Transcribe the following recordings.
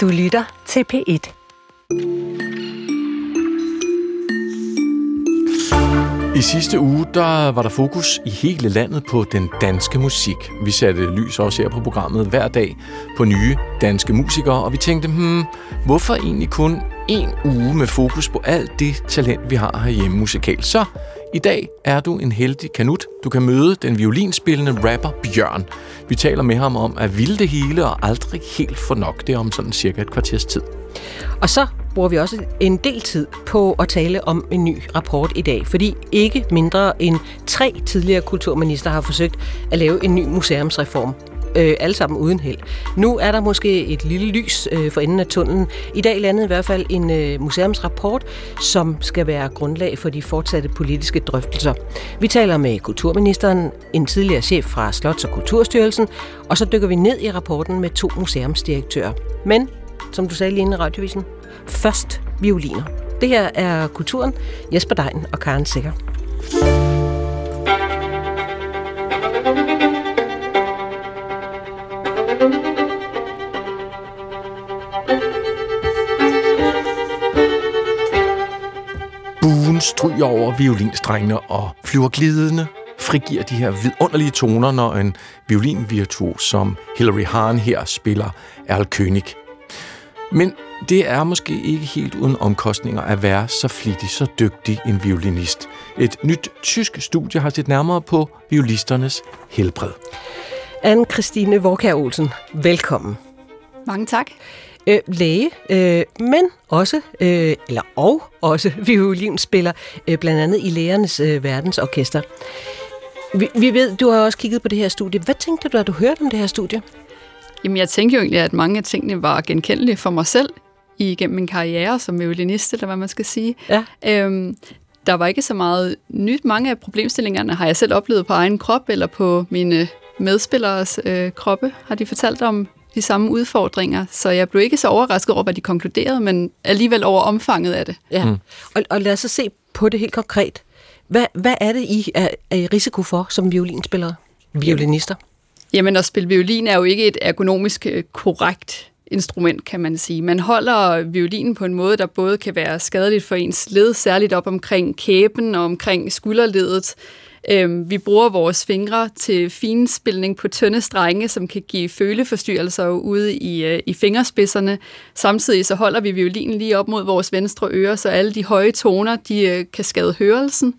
Du lytter til P1. I sidste uge der var der fokus i hele landet på den danske musik. Vi satte lys også her på programmet hver dag på nye danske musikere, og vi tænkte, hmm, hvorfor egentlig kun en uge med fokus på alt det talent, vi har herhjemme musikalt? Så i dag er du en heldig kanut. Du kan møde den violinspillende rapper Bjørn. Vi taler med ham om at ville det hele og aldrig helt få nok. Det er om sådan cirka et kvarters tid. Og så bruger vi også en del tid på at tale om en ny rapport i dag, fordi ikke mindre end tre tidligere kulturminister har forsøgt at lave en ny museumsreform øh, alle sammen uden held. Nu er der måske et lille lys øh, for enden af tunnelen. I dag landede i hvert fald en øh, museumsrapport, som skal være grundlag for de fortsatte politiske drøftelser. Vi taler med kulturministeren, en tidligere chef fra Slots- og Kulturstyrelsen, og så dykker vi ned i rapporten med to museumsdirektører. Men, som du sagde lige inden i radiovisen, først violiner. Det her er Kulturen, Jesper Dejen og Karen Sikker. Buen stryger over violinstrengene og flyver glidende, frigiver de her vidunderlige toner, når en violinvirtuos som Hilary Hahn her spiller Erl König. Men det er måske ikke helt uden omkostninger at være så flittig, så dygtig en violinist. Et nyt tysk studie har set nærmere på violisternes helbred. Anne-Christine Vorkær Olsen, velkommen. Mange tak. Øh, læge, øh, men også, øh, eller og også violinspiller, øh, blandt andet i Lægernes øh, Verdensorkester. Vi, vi ved, du har også kigget på det her studie. Hvad tænkte du, da du hørte om det her studie? Jamen, jeg tænkte jo egentlig, at mange af tingene var genkendelige for mig selv igennem min karriere som violinist, eller hvad man skal sige. Ja. Øhm, der var ikke så meget nyt. Mange af problemstillingerne har jeg selv oplevet på egen krop, eller på mine medspilleres øh, kroppe, har de fortalt om de samme udfordringer. Så jeg blev ikke så overrasket over, hvad de konkluderede, men alligevel over omfanget af det. Ja. Mm. Og, og lad os så se på det helt konkret. Hvad, hvad er det, I er, er i risiko for som violinspillere? Violinister? Jamen, at spille violin er jo ikke et ergonomisk øh, korrekt instrument, kan man sige. Man holder violinen på en måde, der både kan være skadeligt for ens led, særligt op omkring kæben og omkring skulderledet. Øhm, vi bruger vores fingre til finspilning på tynde strenge, som kan give føleforstyrrelser ude i, øh, i fingerspidserne. Samtidig så holder vi violinen lige op mod vores venstre øre, så alle de høje toner de, øh, kan skade hørelsen.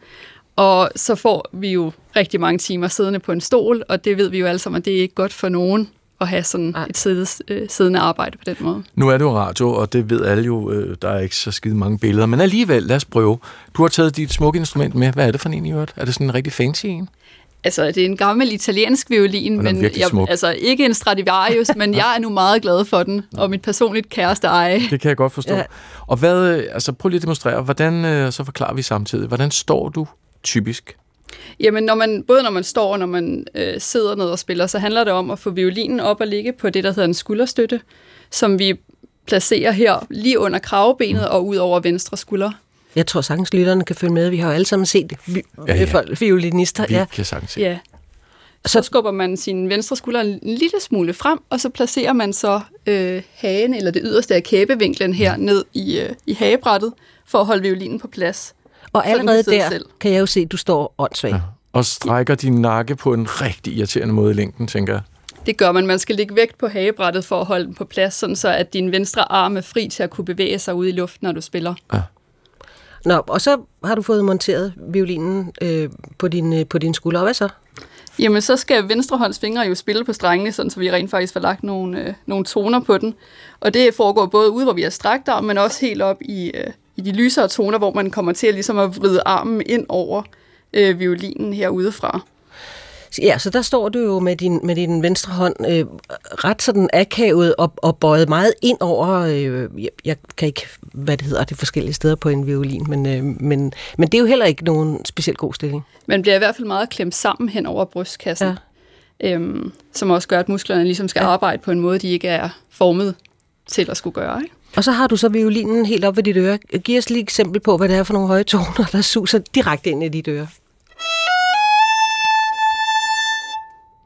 Og så får vi jo rigtig mange timer siddende på en stol, og det ved vi jo alle sammen, at det er ikke godt for nogen at have sådan et sidde, øh, siddende arbejde på den måde. Nu er det jo radio, og det ved alle jo, øh, der er ikke så skide mange billeder, men alligevel, lad os prøve. Du har taget dit smukke instrument med. Hvad er det for en i øvrigt? Er det sådan en rigtig fancy en? Altså, det er en gammel italiensk violin, men jeg, smuk. altså ikke en Stradivarius, men jeg er nu meget glad for den, og mit personligt kæreste eje. Det kan jeg godt forstå. Ja. Ja. Og hvad, øh, altså prøv lige at demonstrere, hvordan, øh, så forklarer vi samtidig, hvordan står du typisk? Jamen, når man, både når man står og når man øh, sidder ned og spiller, så handler det om at få violinen op og ligge på det, der hedder en skulderstøtte, som vi placerer her lige under kravbenet og ud over venstre skulder. Jeg tror sagtens, lytterne kan følge med. Vi har jo alle sammen set vi, Ja, ja. folk- violinister. Vi Ja. kan sagtens se. Ja. Så skubber man sin venstre skulder en lille smule frem, og så placerer man så øh, hagen, eller det yderste af kæbevinklen her, ned i, øh, i hagebrættet, for at holde violinen på plads. Og allerede der selv. kan jeg jo se, at du står åndssvagt. Ja. Og strækker din nakke på en rigtig irriterende måde i længden, tænker jeg. Det gør man. Man skal lægge vægt på hagebrættet for at holde den på plads, sådan så at din venstre arm er fri til at kunne bevæge sig ud i luften, når du spiller. Nå, og så har du fået monteret violinen øh, på, din, øh, på din skulder. Og hvad så? Jamen, så skal venstrehånds fingre jo spille på strengene, sådan så vi rent faktisk får lagt nogle, øh, nogle toner på den. Og det foregår både ude, hvor vi har strakt arm, men også helt op i, øh, i de lysere toner, hvor man kommer til at, ligesom at vride armen ind over øh, violinen herudefra. Ja, så der står du jo med din, med din venstre hånd øh, ret sådan akavet og, og bøjet meget ind over, øh, jeg, jeg kan ikke, hvad det hedder, det forskellige steder på en violin, men, øh, men, men det er jo heller ikke nogen specielt god stilling. Man bliver i hvert fald meget klemt sammen hen over brystkassen, ja. øhm, som også gør, at musklerne ligesom skal ja. arbejde på en måde, de ikke er formet til at skulle gøre. Ikke? Og så har du så violinen helt op ved dit øre. Giv os lige et eksempel på, hvad det er for nogle høje toner, der suser direkte ind i dit øre.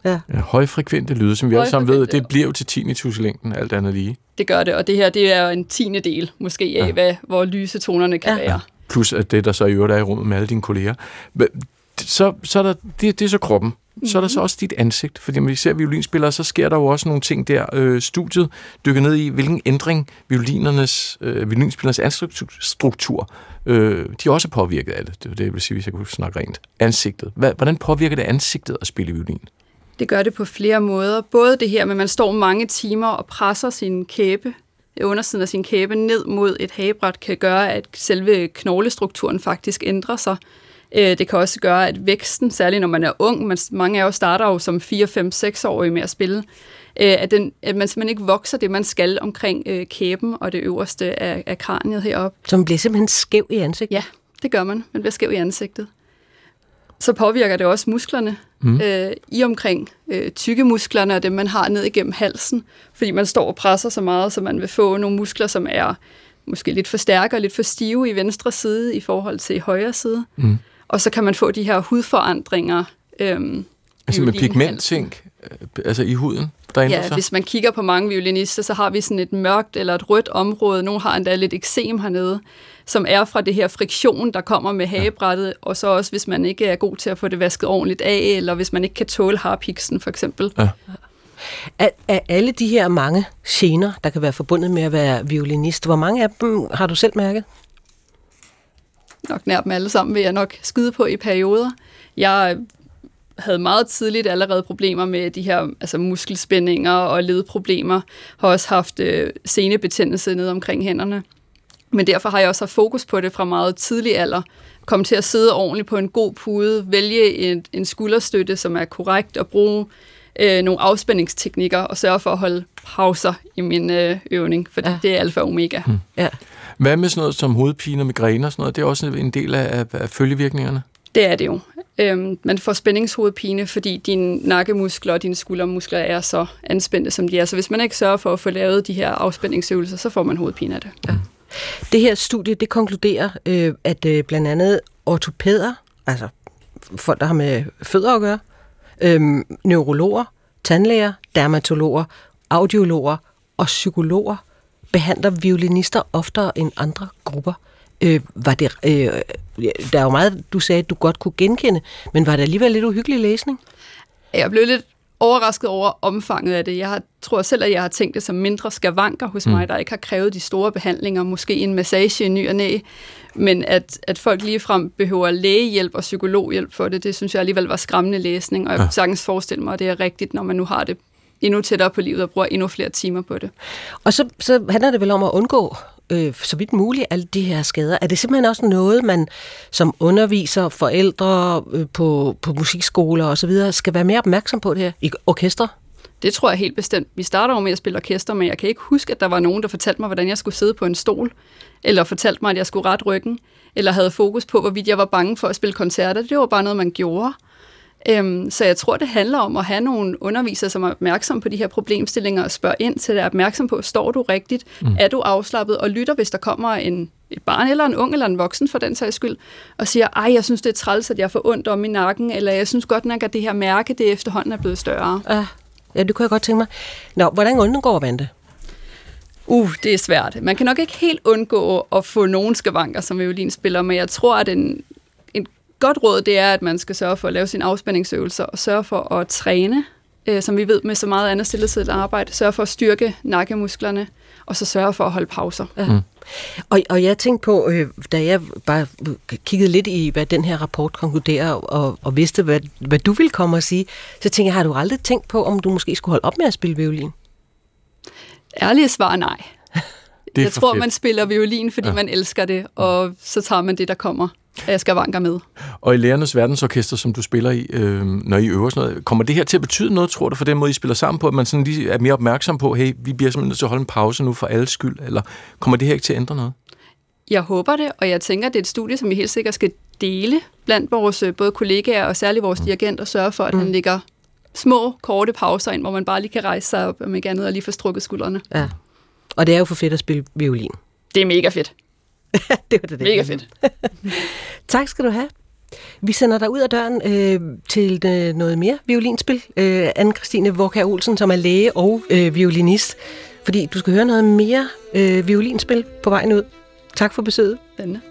Ja. Ja, højfrekvente lyde, som vi alle sammen ved, det bliver jo til tinnitus i længden, alt andet lige. Det gør det, og det her det er en tiende del måske af, ja. hvad, hvor lyse tonerne kan ja. være. Plus at det, der så i øvrigt er i rummet med alle dine kolleger. Så, så er der, det, det er så kroppen. Mm-hmm. Så er der så også dit ansigt, fordi når vi ser violinspillere, så sker der jo også nogle ting der. Øh, studiet dykker ned i, hvilken ændring violinernes, øh, violinspillernes ansigtsstruktur, øh, de er også påvirket af det. Det er det, jeg vil sige, hvis jeg kunne snakke rent. Ansigtet. Hvordan påvirker det ansigtet at spille violin? Det gør det på flere måder. Både det her med, at man står mange timer og presser sin kæbe, undersiden af sin kæbe ned mod et hagebræt, kan gøre, at selve knoglestrukturen faktisk ændrer sig. Øh, det kan også gøre, at væksten, særligt når man er ung, man, mange af os starter jo som 4, 5, 6 årige med at spille, øh, at, den, at man simpelthen ikke vokser det, man skal omkring øh, kæben og det øverste af, af kraniet heroppe. Så man bliver simpelthen skæv i ansigtet? Ja, det gør man. Man bliver skæv i ansigtet. Så påvirker det også musklerne mm. øh, i omkring øh, tykke musklerne og dem, man har ned igennem halsen, fordi man står og presser så meget, så man vil få nogle muskler, som er måske lidt for stærke og lidt for stive i venstre side i forhold til højre side. Mm. Og så kan man få de her hudforandringer. Øhm, altså med pigmentting øh, altså i huden? Der ja, sig? hvis man kigger på mange violinister, så har vi sådan et mørkt eller et rødt område. Nogle har endda lidt eksem hernede, som er fra det her friktion, der kommer med hagebrættet, ja. og så også, hvis man ikke er god til at få det vasket ordentligt af, eller hvis man ikke kan tåle harpiksen, for eksempel. Ja. Af, af alle de her mange gener, der kan være forbundet med at være violinist, hvor mange af dem har du selv mærket? Nok nær dem alle sammen, vil jeg nok skyde på i perioder. Jeg havde meget tidligt allerede problemer med de her altså muskelspændinger og ledproblemer. Har også haft øh, senebetændelse ned omkring hænderne. Men derfor har jeg også haft fokus på det fra meget tidlig alder. Kom til at sidde ordentligt på en god pude, vælge en, en skulderstøtte, som er korrekt, og bruge øh, nogle afspændingsteknikker, og sørge for at holde pauser i min øh, øvning, for ja. det er alfa og omega. Hmm. Ja. Hvad med sådan noget som hovedpine og migræne og sådan noget? Det er også en del af, af følgevirkningerne? Det er det jo. Øhm, man får spændingshovedpine, fordi dine nakkemuskler og dine skuldermuskler er så anspændte, som de er. Så hvis man ikke sørger for at få lavet de her afspændingsøvelser, så får man hovedpine af det. Ja. Det her studie, det konkluderer, øh, at øh, blandt andet ortopæder, altså folk, der har med fødder at gøre, øh, neurologer, tandlæger, dermatologer, audiologer og psykologer behandler violinister oftere end andre grupper. Øh, var det, øh, der er jo meget, du sagde, du godt kunne genkende, men var det alligevel lidt uhyggelig læsning? Jeg blev lidt overrasket over omfanget af det. Jeg har, tror selv, at jeg har tænkt det som mindre skavanker hos mm. mig, der ikke har krævet de store behandlinger, måske en massage i ny og næ, men at, at folk ligefrem behøver lægehjælp og psykologhjælp for det, det synes jeg alligevel var skræmmende læsning, og jeg ja. sagtens forestille mig, at det er rigtigt, når man nu har det endnu tættere på livet og bruger endnu flere timer på det. Og så, så handler det vel om at undgå øh, så vidt muligt alle de her skader. Er det simpelthen også noget, man som underviser, forældre øh, på, på musikskoler osv. skal være mere opmærksom på det her i orkester? Det tror jeg helt bestemt. Vi starter jo med at spille orkester, men jeg kan ikke huske, at der var nogen, der fortalte mig, hvordan jeg skulle sidde på en stol, eller fortalte mig, at jeg skulle ret ryggen, eller havde fokus på, hvorvidt jeg var bange for at spille koncerter. Det var bare noget, man gjorde. Øhm, så jeg tror, det handler om at have nogle undervisere, som er opmærksom på de her problemstillinger og spørge ind til det, er opmærksom på, står du rigtigt? Mm. Er du afslappet? Og lytter, hvis der kommer en, et barn eller en ung eller en voksen for den sags skyld, og siger, ej, jeg synes, det er træls, at jeg får ondt om i nakken, eller jeg synes godt nok, at det her mærke, det efterhånden er blevet større. Ja, ja det kunne jeg godt tænke mig. Nå, hvordan undgår man det? Uh, det er svært. Man kan nok ikke helt undgå at få nogen skavanker som violinspiller, men jeg tror, at en, godt råd, det er, at man skal sørge for at lave sine afspændingsøvelser og sørge for at træne, øh, som vi ved med så meget andet stillesiddende arbejde. Sørge for at styrke nakkemusklerne, og så sørge for at holde pauser. Ja. Mm. Og, og jeg tænkte på, øh, da jeg bare kiggede lidt i, hvad den her rapport konkluderer, og, og vidste, hvad, hvad du ville komme og sige, så tænkte jeg, har du aldrig tænkt på, om du måske skulle holde op med at spille violin? Ærlige svar nej. jeg tror, fedt. man spiller violin, fordi ja. man elsker det, og så tager man det, der kommer jeg skal vanker med. Og i Lærernes Verdensorkester, som du spiller i, øh, når I øver sådan noget, kommer det her til at betyde noget, tror du, for den måde, I spiller sammen på, at man sådan lige er mere opmærksom på, hey, vi bliver simpelthen nødt til at holde en pause nu for alles skyld, eller kommer det her ikke til at ændre noget? Jeg håber det, og jeg tænker, det er et studie, som vi helt sikkert skal dele blandt vores øh, både kollegaer og særligt vores mm. dirigent og sørge for, at mm. han ligger små, korte pauser ind, hvor man bare lige kan rejse sig op, om ikke andet, og lige få strukket skuldrene. Ja. Og det er jo for fedt at spille violin. Det er mega fedt. det var det. Mega fedt. tak skal du have. Vi sender dig ud af døren øh, til øh, noget mere violinspil. Øh, Anne-Christine Vorka Olsen, som er læge og øh, violinist. fordi du skal høre noget mere øh, violinspil på vejen ud. Tak for besøget. Spændende.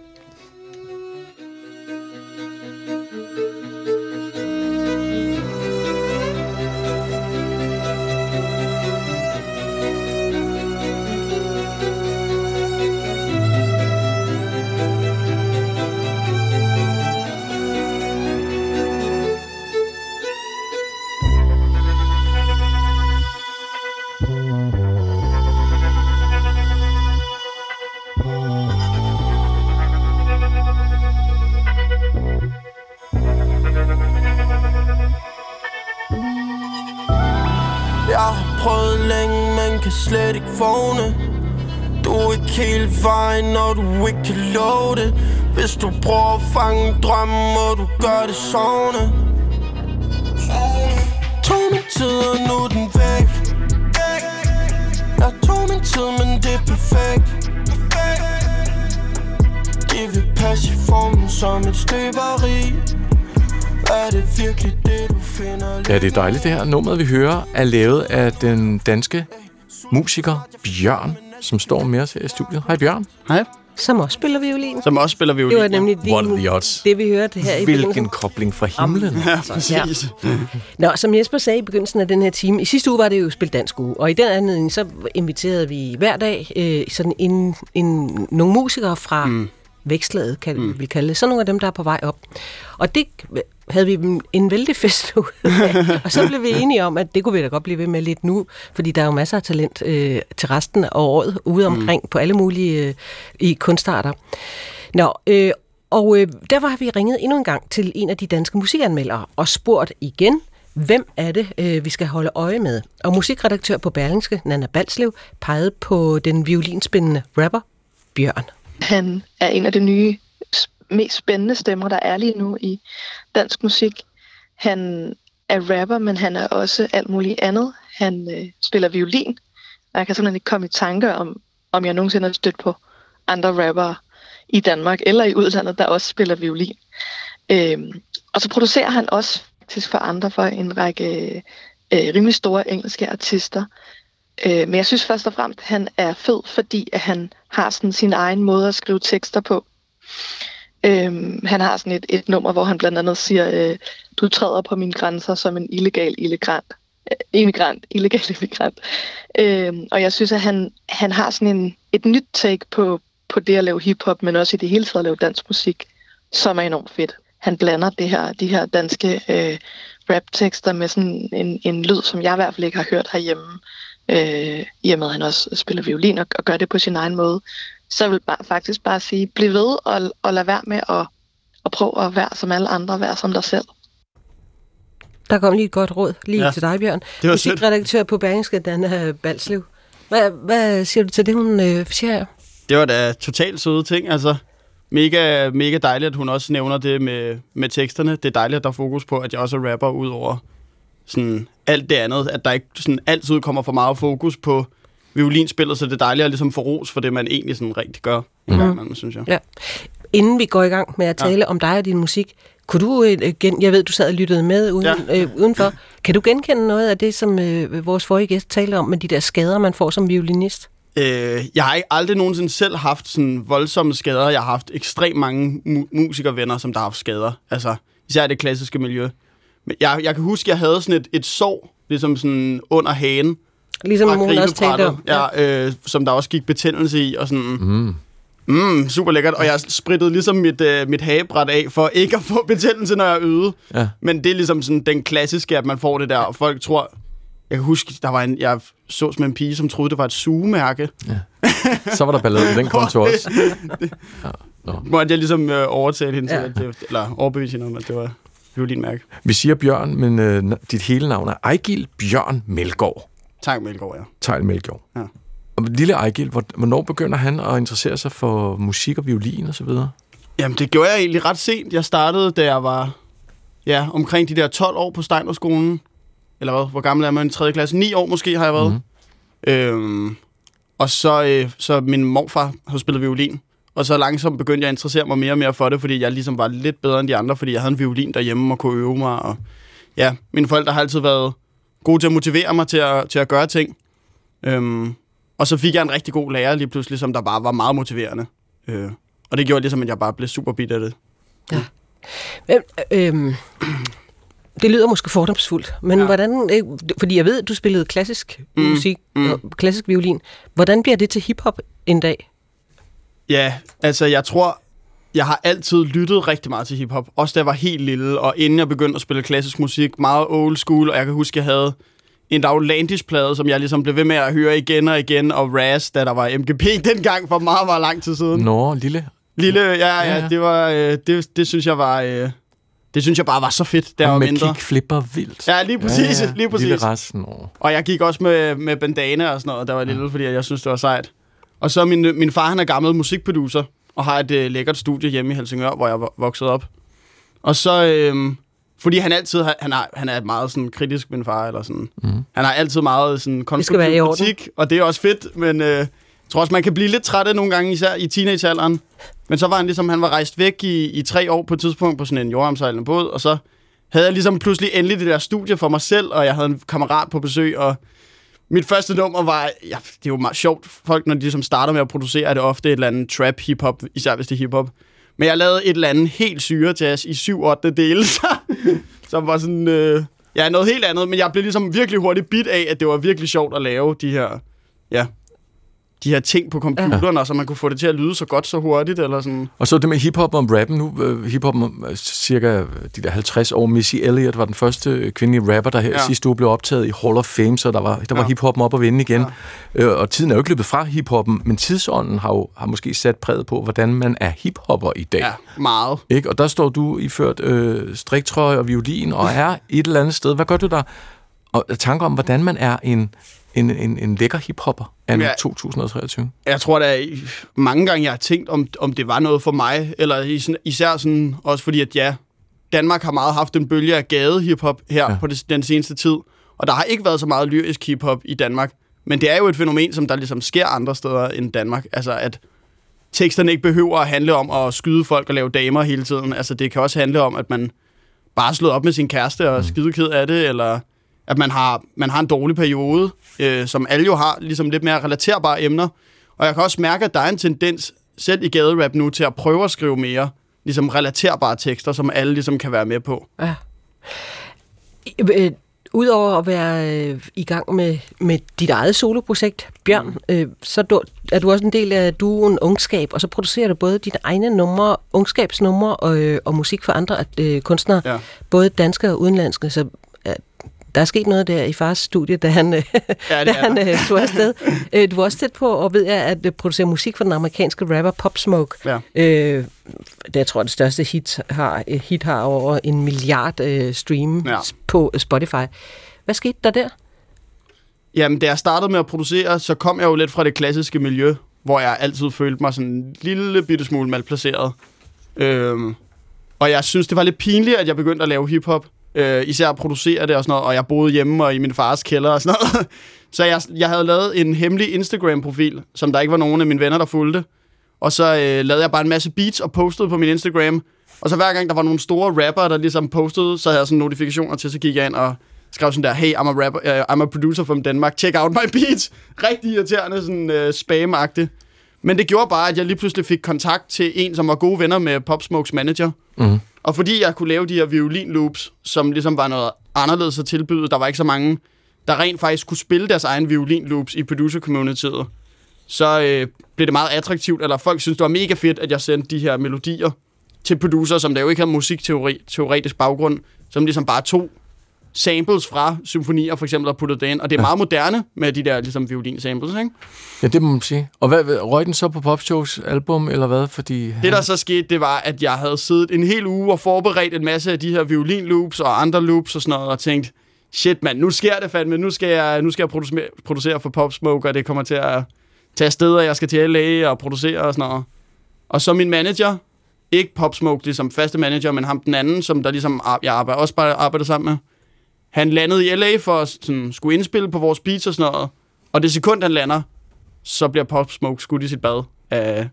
Prøvet længe, men kan slet ikke vågne. Du er ikke helt vejen, når du ikke kan love det. Hvis du prøver at fange en må du gøre det sovende. Tog min tid, og nu er den væk. Jeg tog min tid, men det er perfekt. Det vil passe i formen som et støberi. Er det virkelig det, Ja, det er dejligt det her. Nummeret, vi hører, er lavet af den danske musiker Bjørn, som står med os her i studiet. Hej Bjørn. Hej. Som også spiller violin. Som også spiller violin. Det var nemlig What are the odds? det, vi hørte her i Hvilken kobling fra himlen. Ja, præcis. Nå, som Jesper sagde i begyndelsen af den her time, i sidste uge var det jo Spil Dansk Uge, og i den anledning så inviterede vi hver dag øh, sådan en, en, nogle musikere fra mm. vækslaget, kan mm. vi kalde det. Så nogle af dem, der er på vej op. Og det havde vi en vældig fest af. Og så blev vi enige om, at det kunne vi da godt blive ved med lidt nu, fordi der er jo masser af talent øh, til resten af året ude omkring mm. på alle mulige øh, i kunstarter. Nå, øh, og øh, derfor har vi ringet endnu en gang til en af de danske musikanmeldere og spurgt igen, hvem er det, øh, vi skal holde øje med? Og musikredaktør på Berlingske, Nana Balslev, pegede på den violinspændende rapper Bjørn. Han er en af de nye, mest spændende stemmer, der er lige nu i dansk musik. Han er rapper, men han er også alt muligt andet. Han øh, spiller violin, og jeg kan simpelthen ikke komme i tanke om, om jeg nogensinde har stødt på andre rappere i Danmark eller i udlandet, der også spiller violin. Øhm, og så producerer han også faktisk for andre, for en række øh, rimelig store engelske artister. Øh, men jeg synes først og fremmest, at han er fed, fordi at han har sådan sin egen måde at skrive tekster på. Øhm, han har sådan et, et nummer, hvor han blandt andet siger, øh, du træder på mine grænser som en illegal immigrant. Øh, immigrant, illegal immigrant. Øhm, og jeg synes, at han, han har sådan en, et nyt take på, på det at lave hiphop, men også i det hele taget at lave dansk musik, som er enormt fedt. Han blander det her, de her danske øh, raptekster med sådan en, en lyd, som jeg i hvert fald ikke har hørt herhjemme øh, i og med at han også spiller violin og, og gør det på sin egen måde. Så jeg vil bare, faktisk bare sige, bliv ved og, og lad være med at, at prøve at være som alle andre, være som dig selv. Der kom lige et godt råd lige ja. Til dig, Bjørn. Det var sødt. Musikredaktør på Berlingske, Dana Balslev. Hvad, hvad siger du til det, hun øh, siger her? Det var da totalt søde ting, altså. Mega, mega dejligt, at hun også nævner det med, med teksterne. Det er dejligt, at der er fokus på, at jeg også er rapper ud over sådan alt det andet. At der ikke sådan altid kommer for meget fokus på violinspillet, så det er dejligt at ligesom få ros for det, man egentlig sådan rigtig gør. En gang imellem, synes jeg. Ja. Inden vi går i gang med at tale ja. om dig og din musik, kunne du, øh, gen, jeg ved, du sad og lyttede med uden, ja. øh, udenfor, kan du genkende noget af det, som øh, vores forrige gæst talte om, med de der skader, man får som violinist? Øh, jeg har ikke aldrig nogensinde selv haft sådan voldsomme skader. Jeg har haft ekstremt mange mu- musikervenner, som der har haft skader. Altså, især i det klassiske miljø. Men jeg, jeg kan huske, jeg havde sådan et, et sår, ligesom sådan under hagen. Ligesom fra hun også talte om. Ja, øh, som der også gik betændelse i, og sådan... Mm. Mm, super lækkert, og jeg sprittede ligesom mit, øh, mit hagebræt af, for ikke at få betændelse, når jeg øvede. Ja. Men det er ligesom sådan den klassiske, at man får det der, og folk tror... Jeg kan huske, der var en, jeg så som en pige, som troede, det var et sugemærke. Så var der ballade på den konto også. Ja. Nå. Hvor jeg ligesom øh, overtale hende til, Ja. at det, eller overbevise hende om, at det var violinmærke. Vi siger Bjørn, men øh, dit hele navn er Ejgil Bjørn Melgaard. Tak, Melgaard, ja. Tejl Melgaard. Ja. Og lille Ejgil, hvor- hvornår begynder han at interessere sig for musik og violin og så videre? Jamen, det gjorde jeg egentlig ret sent. Jeg startede, da jeg var ja, omkring de der 12 år på Steinerskolen. Eller hvad? Hvor gammel er man? 3. klasse? 9 år måske har jeg været. Mm. Øhm, og så, øh, så min morfar har spillet violin. Og så langsomt begyndte jeg at interessere mig mere og mere for det, fordi jeg ligesom var lidt bedre end de andre, fordi jeg havde en violin derhjemme og kunne øve mig. Og ja, mine forældre har altid været gode til at motivere mig til at, til at gøre ting. Øhm, og så fik jeg en rigtig god lærer lige pludselig, som der bare var meget motiverende. Øh, og det gjorde ligesom, at jeg bare blev super bit af det. Men, øhm, det lyder måske fordomsfuldt, men ja. Ja. hvordan, øh, fordi jeg ved, at du spillede klassisk mm. Musik, mm. klassisk violin. Hvordan bliver det til hiphop en dag? Ja, altså jeg tror, jeg har altid lyttet rigtig meget til hiphop. Også da jeg var helt lille, og inden jeg begyndte at spille klassisk musik, meget old school, og jeg kan huske, jeg havde en Daglandish-plade, som jeg ligesom blev ved med at høre igen og igen, og Raz, da der var MGP dengang for meget, meget lang tid siden. Nå, lille. Lille, ja, ja, Ja, ja. ja. det var, øh, det, det synes jeg var, øh, det synes jeg bare var så fedt, jeg Og med mindre. kickflipper vildt. Ja, lige præcis, lige præcis. Lille resten. Nå. Og jeg gik også med, med bandana og sådan noget, der var lille, fordi jeg synes, det var sejt. Og så min, min far, han er gammel musikproducer, og har et øh, lækkert studie hjemme i Helsingør, hvor jeg vo- voksede op. Og så, øh, fordi han altid, har, han, er, han er meget sådan kritisk, min far, eller sådan. Mm. Han har altid meget sådan konstruktiv kritik, og det er også fedt, men øh, jeg tror også, man kan blive lidt træt af nogle gange, især i teenagealderen. Men så var han ligesom, han var rejst væk i, i tre år på et tidspunkt på sådan en jordomsejlende båd, og så havde jeg ligesom pludselig endelig det der studie for mig selv, og jeg havde en kammerat på besøg, og mit første nummer var, ja, det er jo meget sjovt, folk når de som starter med at producere, er det ofte et eller andet trap hiphop, især hvis det er hiphop. Men jeg lavede et eller andet helt syre jazz i 7-8 dele, som var sådan, øh, ja, noget helt andet, men jeg blev ligesom virkelig hurtigt bit af, at det var virkelig sjovt at lave de her, ja, de her ting på computeren, og så man kunne få det til at lyde så godt så hurtigt, eller sådan. Og så det med hiphop og rappen nu. Øh, hiphop om øh, cirka de der 50 år. Missy Elliott var den første øh, kvindelige rapper, der her ja. Ja. sidste uge blev optaget i Hall of Fame, så der var, der var Ja. hiphoppen op og vende igen. Ja. Øh, og tiden er jo ikke løbet fra hiphoppen, men tidsånden har jo har måske sat præget på, hvordan man er hiphopper i dag. Ja, meget. Ikke? Og der står du iført øh, striktrøje og violin og er et eller andet sted. Hvad gør du der? Og tanker om, hvordan man er en, en, en, en lækker hiphopper af Ja. 2023. Jeg tror da mange gange, jeg har tænkt, om, om det var noget for mig, eller især sådan, også fordi, at ja, Danmark har meget haft en bølge af gade hiphop her Ja. på det, den seneste tid, og der har ikke været så meget lyrisk hiphop i Danmark, men det er jo et fænomen, som der ligesom sker andre steder end Danmark, altså at teksterne ikke behøver at handle om at skyde folk og lave damer hele tiden, altså det kan også handle om, at man bare er slået op med sin kæreste og er skide ked af det, eller at man har, man har en dårlig periode, øh, som alle jo har, ligesom lidt mere relaterbare emner. Og jeg kan også mærke, at der er en tendens, selv i gaderap nu, til at prøve at skrive mere ligesom relaterbare tekster, som alle ligesom kan være med på. Ja. Øh, Udover at være øh, i gang med, med dit eget soloprojekt, Bjørn, mm. øh, så er du, er du også en del af duoen Ungskab, og så producerer du både dine egne numre, ungskabsnumre og, øh, og musik for andre øh, kunstnere, Ja. både danske og udenlandske. Så øh, der er sket noget der i fars studie, da han, Ja, det da han der. øh, tog afsted. Øh, du var også tæt på, og ved jeg, at øh, producere musik for den amerikanske rapper Pop Smoke. Ja. Øh, det jeg tror det største hit har, hit har over en milliard øh, stream Ja. på Spotify. Hvad skete der der? Jamen, da jeg startede med at producere, så kom jeg jo lidt fra det klassiske miljø, hvor jeg altid følte mig sådan en lille bitte smule malplaceret. Øhm, og jeg synes, det var lidt pinligt, at jeg begyndte at lave hiphop. Øh, især at producere det og sådan noget, og jeg boede hjemme og i min fars kælder og sådan noget. Så jeg, jeg havde lavet en hemmelig Instagram-profil, som der ikke var nogen af mine venner, der fulgte. Og så øh, lavede jeg bare en masse beats og postede på min Instagram. Og så hver gang der var nogle store rapper, der ligesom postede, så havde jeg sådan notifikationer til, så gik jeg ind og skrev sådan der, hey, I'm a, rapper, uh, I'm a producer from Denmark, check out my beats. Rigtig irriterende, sådan øh, uh, spam-agtigt. Men det gjorde bare, at jeg lige pludselig fik kontakt til en, som var gode venner med Pop Smokes manager. Mm. Og fordi jeg kunne lave de her violin-loops, som ligesom var noget anderledes at tilbyde, der var ikke så mange, der rent faktisk kunne spille deres egen violin-loops i producer-communityet, så øh, blev det meget attraktivt, eller folk synes det var mega fedt, at jeg sendte de her melodier til producer, som der jo ikke havde musikteoretisk baggrund, som ligesom bare tog samples fra symfonier for eksempel og puttede det ind. Og det er meget moderne med de der ligesom violin-samples, ikke? Ja, det må man sige. Og hvad, røg den så på Popshows album, eller hvad? Fordi Det, der så skete, det var, at jeg havde siddet en hel uge og forberedt en masse af de her violin-loops og andre loops og sådan noget, og tænkt, shit mand, nu sker det fandme, nu skal jeg, nu skal jeg producere, producere for Pop Smoke, og det kommer til at tage steder, jeg skal til LA og producere og sådan noget. Og så min manager, ikke Pop Smoke ligesom faste manager, men ham den anden, som der ligesom, jeg arbejder, også bare arbejder sammen med, han landede i LA for at sådan, skulle indspille på vores beats og sådan noget, og det sekund, han lander, så bliver Pop Smoke skudt i sit bad af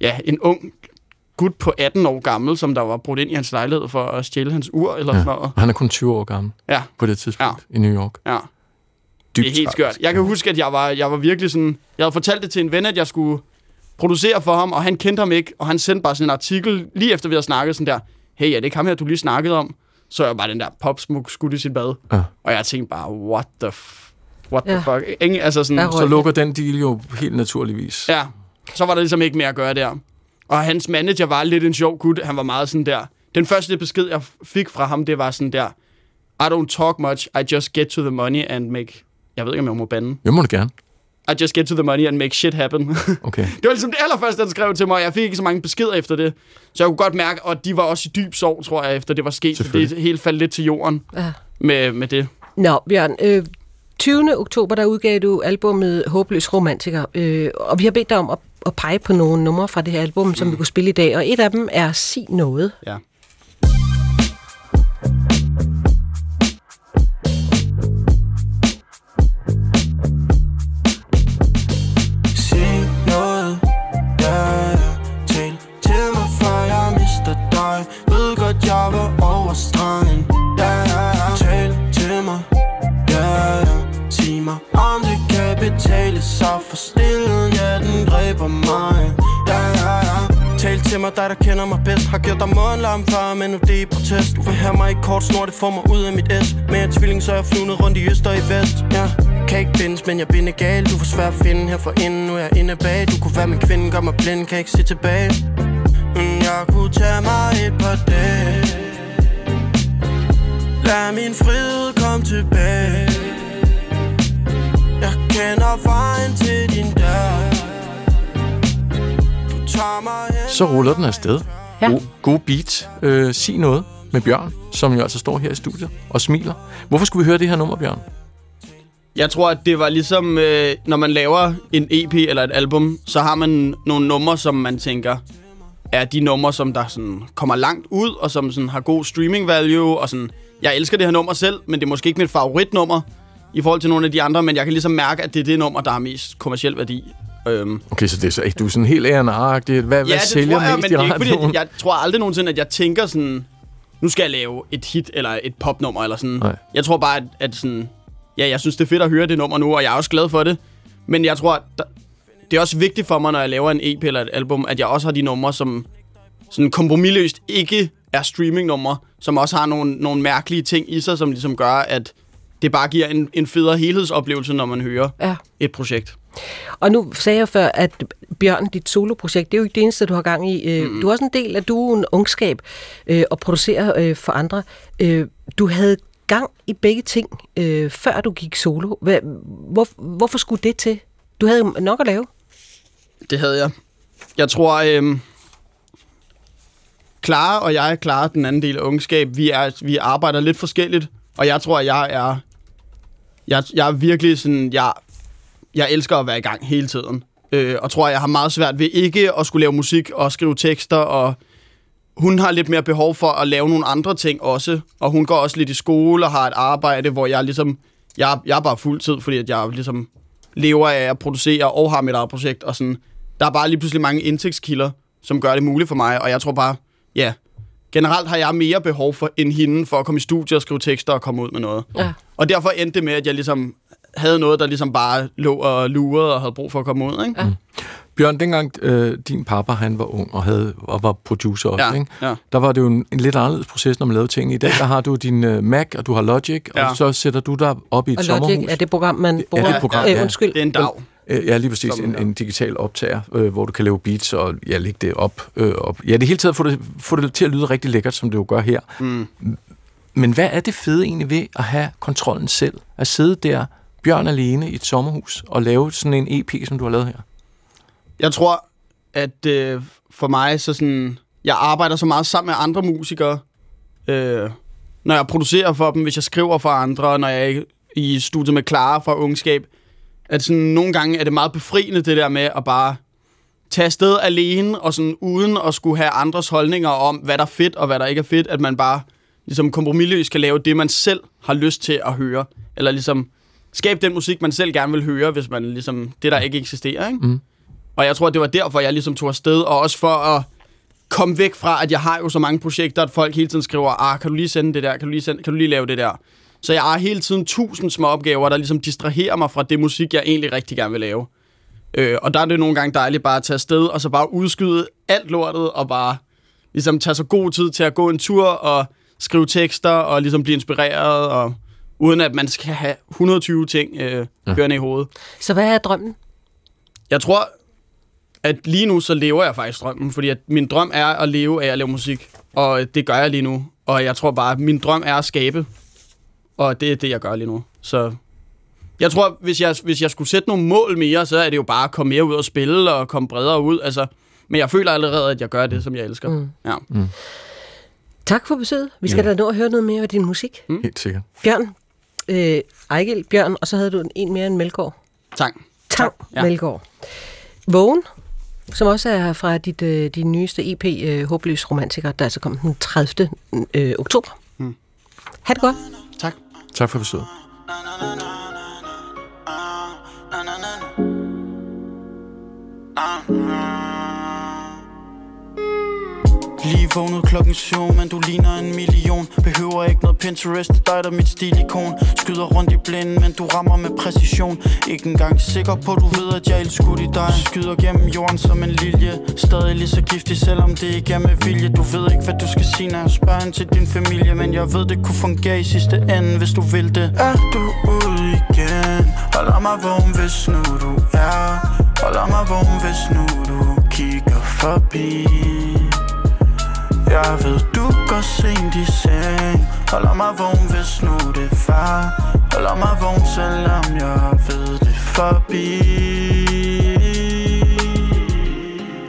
ja, en ung gut på 18 år gammel, som der var brudt ind i hans lejlighed for at stjæle hans ur eller ja. sådan noget. Og han er kun 20 år gammel Ja, på det tidspunkt ja. i New York. ja. det er helt skørt. Jeg kan huske, at jeg var, jeg var virkelig sådan... Jeg havde fortalt det til en ven, at jeg skulle producere for ham, og han kendte ham ikke, og han sendte bare sådan en artikel, lige efter vi havde snakket sådan der, hey, er det ikke ham her, du lige snakkede om? Så jeg bare den der popsmuk skudt i sit bad. Ja. Og jeg tænkte bare, what the, f- what the Ja. fuck? Ingen, altså sådan, Så lukker den deal jo helt naturligvis. Ja, så var der ligesom ikke mere at gøre der. Og hans manager var lidt en sjov gut. Han var meget sådan der. Den første besked, jeg fik fra ham, det var sådan der. I don't talk much, I just get to the money and make... Jeg ved ikke, om jeg må bande. Jeg må det gerne. I just get to the money and make shit happen. Okay. det var ligesom det allerførste, han skrev til mig, og jeg fik ikke så mange beskeder efter det. Så jeg kunne godt mærke, og de var også i dyb sorg, tror jeg, efter det var sket. Så det hele faldt lidt til jorden Ja. med, med det. Nå, Bjørn, øh, 20. oktober, der udgav du albumet Håbløs Romantiker, øh, og vi har bedt dig om at, at pege på nogle numre fra det her album, som vi kunne spille i dag, og et af dem er Sig Noget. Ja. Tale så For stillen, ja, den dræber mig. Ja, ja, ja. Tal til mig, dig der kender mig bedst. Har gjort dig mundlam før, men nu det er i protest. Du vil have mig i kort snor, det får mig ud af mit S. Med en tvilling, så er jeg flyvende rundt i øst og i vest. Ja, kan ikke bindes, men jeg binder gal Du får svært at finde her for inden, nu er jeg inde bag. Du kunne være min kvinde, gør mig blind, kan ikke se tilbage. Men jeg kunne tage mig et par dage. Lad min frihed komme tilbage. Jeg kender vejen til din dør Så ruller den afsted. Ja. God, god beat. Øh, sig noget med Bjørn, som jo altså står her i studiet og smiler. Hvorfor skulle vi høre det her nummer, Bjørn? Jeg tror, at det var ligesom, øh, når man laver en EP eller et album, så har man nogle numre, som man tænker, er de numre, som der sådan kommer langt ud, og som sådan har god streaming value, og sådan, jeg elsker det her nummer selv, men det er måske ikke mit favoritnummer i forhold til nogle af de andre, men jeg kan ligesom mærke, at det er det nummer, der har mest kommersiel værdi. Øhm, Okay, så det er, så, du er sådan helt ærende Hvad, hvad det sælger jeg, mest i er ikke radioen? fordi, jeg tror aldrig nogensinde, at jeg tænker sådan, nu skal jeg lave et hit eller et popnummer eller sådan. Nej. Jeg tror bare, at, at sådan, ja, jeg synes, det er fedt at høre det nummer nu, og jeg er også glad for det. Men jeg tror, at der, det er også vigtigt for mig, når jeg laver en EP eller et album, at jeg også har de numre, som sådan kompromilløst ikke er streamingnumre, som også har nogle, nogle mærkelige ting i sig, som ligesom gør, at det bare giver en, en federe helhedsoplevelse, når man hører Ja. et projekt. Og nu sagde jeg før, at Bjørn, dit soloprojekt, det er jo ikke det eneste, du har gang i. Mm. Du er også en del af duen Ungskab øh, og producerer øh, for andre. Øh, du havde gang i begge ting, øh, før du gik solo. Hvad, hvor, hvorfor skulle det til? Du havde nok at lave. Det havde jeg. Jeg tror, øhm, Clara og jeg, Clara, den anden del af ungskab, vi, er, vi arbejder lidt forskelligt. Og jeg tror, at jeg er... Jeg, jeg er virkelig sådan... Jeg, jeg elsker at være i gang hele tiden. Øh, og tror, jeg har meget svært ved ikke at skulle lave musik og skrive tekster. Og hun har lidt mere behov for at lave nogle andre ting også. Og hun går også lidt i skole og har et arbejde, hvor jeg ligesom... Jeg, jeg er bare fuldtid, fordi at jeg ligesom lever af at producere og har mit eget projekt. Og sådan, der er bare lige pludselig mange indtægtskilder, som gør det muligt for mig. Og jeg tror bare, ja, generelt har jeg mere behov for end hende for at komme i studiet og skrive tekster og komme ud med noget. Ja. Og derfor endte det med, at jeg ligesom havde noget, der ligesom bare lå og lurede og havde brug for at komme ud. Ikke? Ja. Bjørn, dengang øh, din pappa han var ung og, havde, og var producer også, Ja, ikke? ja. der var det jo en, en lidt anderledes proces, når man lavede ting. I dag der har du din øh, Mac, og du har Logic, Ja. og så sætter du dig op i et Og sommerhus. Logic er det program, man bruger. det program, øh, ja. undskyld. Det er en dag. Øh, Ja, lige præcis. Som- En, ja. en digital optager, øh, hvor du kan lave beats og ja, lægge det op. Øh, op. Ja, det hele taget få det, få det til at lyde rigtig lækkert, som det jo gør her. Mm. Men hvad er det fede egentlig ved at have kontrollen selv? At sidde der, Bjørn alene i et sommerhus, og lave sådan en EP, som du har lavet her? Jeg tror, at øh, for mig, så sådan, jeg arbejder så meget sammen med andre musikere, øh, når jeg producerer for dem, hvis jeg skriver for andre, når jeg er i studiet med Clara fra Ungskab, at sådan, nogle gange er det meget befriende, det der med at bare tage afsted alene, og sådan uden at skulle have andres holdninger om, hvad der er fedt og hvad der ikke er fedt, at man bare ligesom kompromilløst kan lave det, man selv har lyst til at høre, eller ligesom skabe den musik, man selv gerne vil høre, hvis man ligesom, det der ikke eksisterer, ikke? Mm. Og jeg tror, det var derfor, jeg ligesom tog afsted, og også for at komme væk fra, at jeg har jo så mange projekter, at folk hele tiden skriver, ah, kan du lige sende det der, kan du lige, sende, kan du lige lave det der? Så jeg har hele tiden tusind små opgaver, der ligesom distraherer mig fra det musik, jeg egentlig rigtig gerne vil lave. Øh, og der er det nogle gange dejligt bare at tage afsted, og så bare udskyde alt lortet, og bare ligesom tage så god tid til at gå en tur, og skrive tekster, og ligesom blive inspireret, og uden at man skal have 120 ting øh, kørende i hovedet. Så hvad er drømmen? Jeg tror, at lige nu så lever jeg faktisk drømmen, fordi at min drøm er at leve af at lave musik, og det gør jeg lige nu. Og jeg tror bare, at min drøm er at skabe, og det er det, jeg gør lige nu. Så jeg tror, hvis jeg, hvis jeg skulle sætte nogle mål mere, så er det jo bare at komme mere ud og spille, og komme bredere ud. Altså, men jeg føler allerede, at jeg gør det, som jeg elsker. Mm. Ja. Tak for besøget. Vi skal Ja. da nå at høre noget mere af din musik. Helt sikkert. Bjørn, øh, Ejgil, Bjørn, og så havde du en, en mere end Melgaard. Tak. Tang Ja. ja. Melgaard. Vågen, som også er fra dit, øh, din nyeste EP, øh, Håbløs Romantiker, der altså kom den 30. Øh, oktober. Mm. Ha' det godt. Tak. For besøget. Lige vågnet klokken 7, men du ligner en million. Behøver ikke noget Pinterest, det dig der er mit stilikon. Skyder rundt i blinden, men du rammer med præcision. Ikke engang sikker på, du ved at jeg er skudt i dig. Skyder gennem jorden som en lilje. Stadig lige så giftig, selvom det ikke er med vilje. Du ved ikke, hvad du skal sige, når jeg spørger til din familie Men jeg ved, det kunne fungere i sidste ende, hvis du vil det. Er du ude igen? Holder mig vågen, hvis nu du er. Holder mig vågen, hvis nu du kigger forbi jeg ved, du går sent i seng. Holder mig vågen, hvis nu det er far. Holder mig vågen, selvom jeg ved det forbi.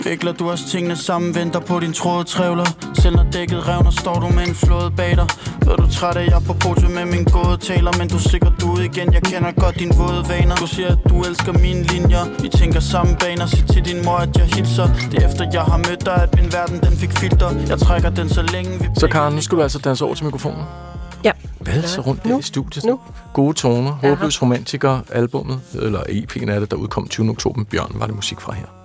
Vikler du også tingene sammen, venter på din tråd trævler Selv når dækket revner, står du med en flåde bag dig Ved du træt af, jeg på podium med min gode taler Men du er sikkert ude igen, jeg kender godt dine våde vaner Du siger, at du elsker mine linjer Vi tænker samme baner, sig til din mor, at jeg hilser Det er efter, jeg har mødt dig, at min verden den fik filter Jeg trækker den så længe vi Så Karen, nu skal du altså danse over til mikrofonen. Ja. Valse rundt der i studiet. Nu. Gode toner. Håbløs romantiker albummet, eller EP'en er det, der udkom 20. oktober. Bjørn var det musik fra her.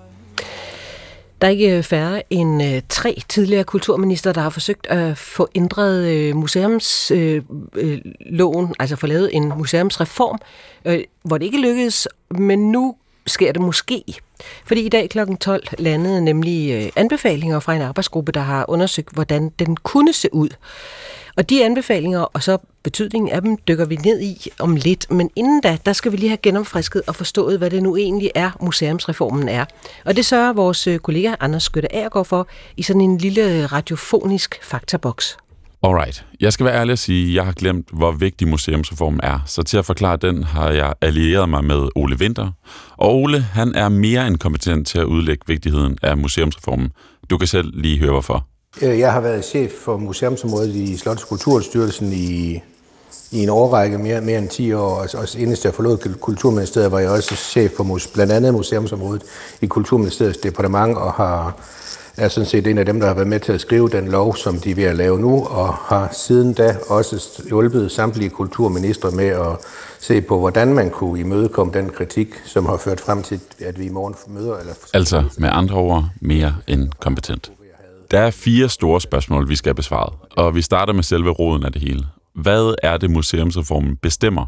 Der er ikke øh, færre end øh, tre tidligere kulturminister, der har forsøgt at få ændret øh, museumsloven, øh, øh altså få lavet en museumsreform, øh, hvor det ikke lykkedes, men nu sker det måske. Fordi i dag kl. 12 landede nemlig øh, anbefalinger fra en arbejdsgruppe, der har undersøgt, hvordan den kunne se ud. Og de anbefalinger, og så betydningen af dem, dykker vi ned i om lidt. Men inden da, der skal vi lige have genopfrisket og forstået, hvad det nu egentlig er, museumsreformen er. Og det sørger vores øh, kollega Anders Skytte Agergaard for i sådan en lille radiofonisk faktaboks. Alright. Jeg skal være ærlig og sige, at jeg har glemt, hvor vigtig museumsreformen er. Så til at forklare den, har jeg allieret mig med Ole Winter. Og Ole, han er mere end kompetent til at udlægge vigtigheden af museumsreformen. Du kan selv lige høre, hvorfor. Øh, Jeg har været chef for museumsområdet i Slots- Kulturstyrelsen i, i en årrække, mere, mere end 10 år. Og også inden jeg forlod Kulturministeriet, var jeg også chef for mus, blandt andet museumsområdet i Kulturministeriets departement, og har, er sådan set en af dem, der har været med til at skrive den lov, som de er ved at lave nu, og har siden da også hjulpet samtlige kulturministre med at se på, hvordan man kunne imødekomme den kritik, som har ført frem til, at vi i morgen møder... Eller Altså med andre ord, mere end kompetent. Der er fire store spørgsmål, vi skal have besvaret, og vi starter med selve roden af det hele. Hvad er det, museumsreformen bestemmer?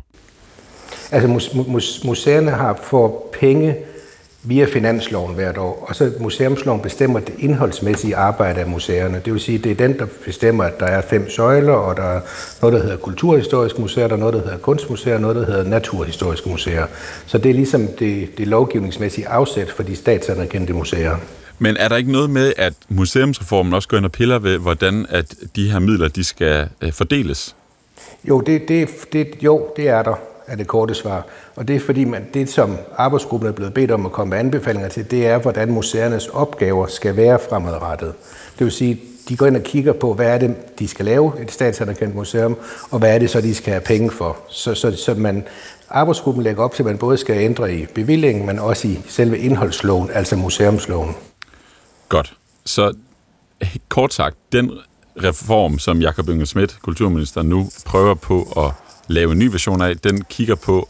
Altså mus- mus- museerne har får penge via finansloven hvert år, og så museumsloven bestemmer det indholdsmæssige arbejde af museerne. Det vil sige, det er den, der bestemmer, at der er fem søjler, og der er noget, der hedder kulturhistoriske museer, der er noget, der hedder kunstmuseer, og noget, der hedder naturhistoriske museer. Så det er ligesom det, det lovgivningsmæssige afsæt for de statsanerkendte museer. Men er der ikke noget med, at museumsreformen også går ind og piller ved, hvordan at de her midler de skal øh, fordeles? Jo, det, det, det, jo, det er der, er det korte svar. Og det er fordi, man, det som arbejdsgruppen er blevet bedt om at komme med anbefalinger til, det er, hvordan museernes opgaver skal være fremadrettet. Det vil sige, de går ind og kigger på, hvad er det, de skal lave, et statsanerkendt museum, og hvad er det så, de skal have penge for. Så, så, så man, arbejdsgruppen lægger op til, at man både skal ændre i bevillingen, men også i selve indholdsloven, altså museumsloven. Godt. Så kort sagt, den reform, som Jakob Inge Schmidt, kulturminister, nu prøver på at lave en ny version af, den kigger på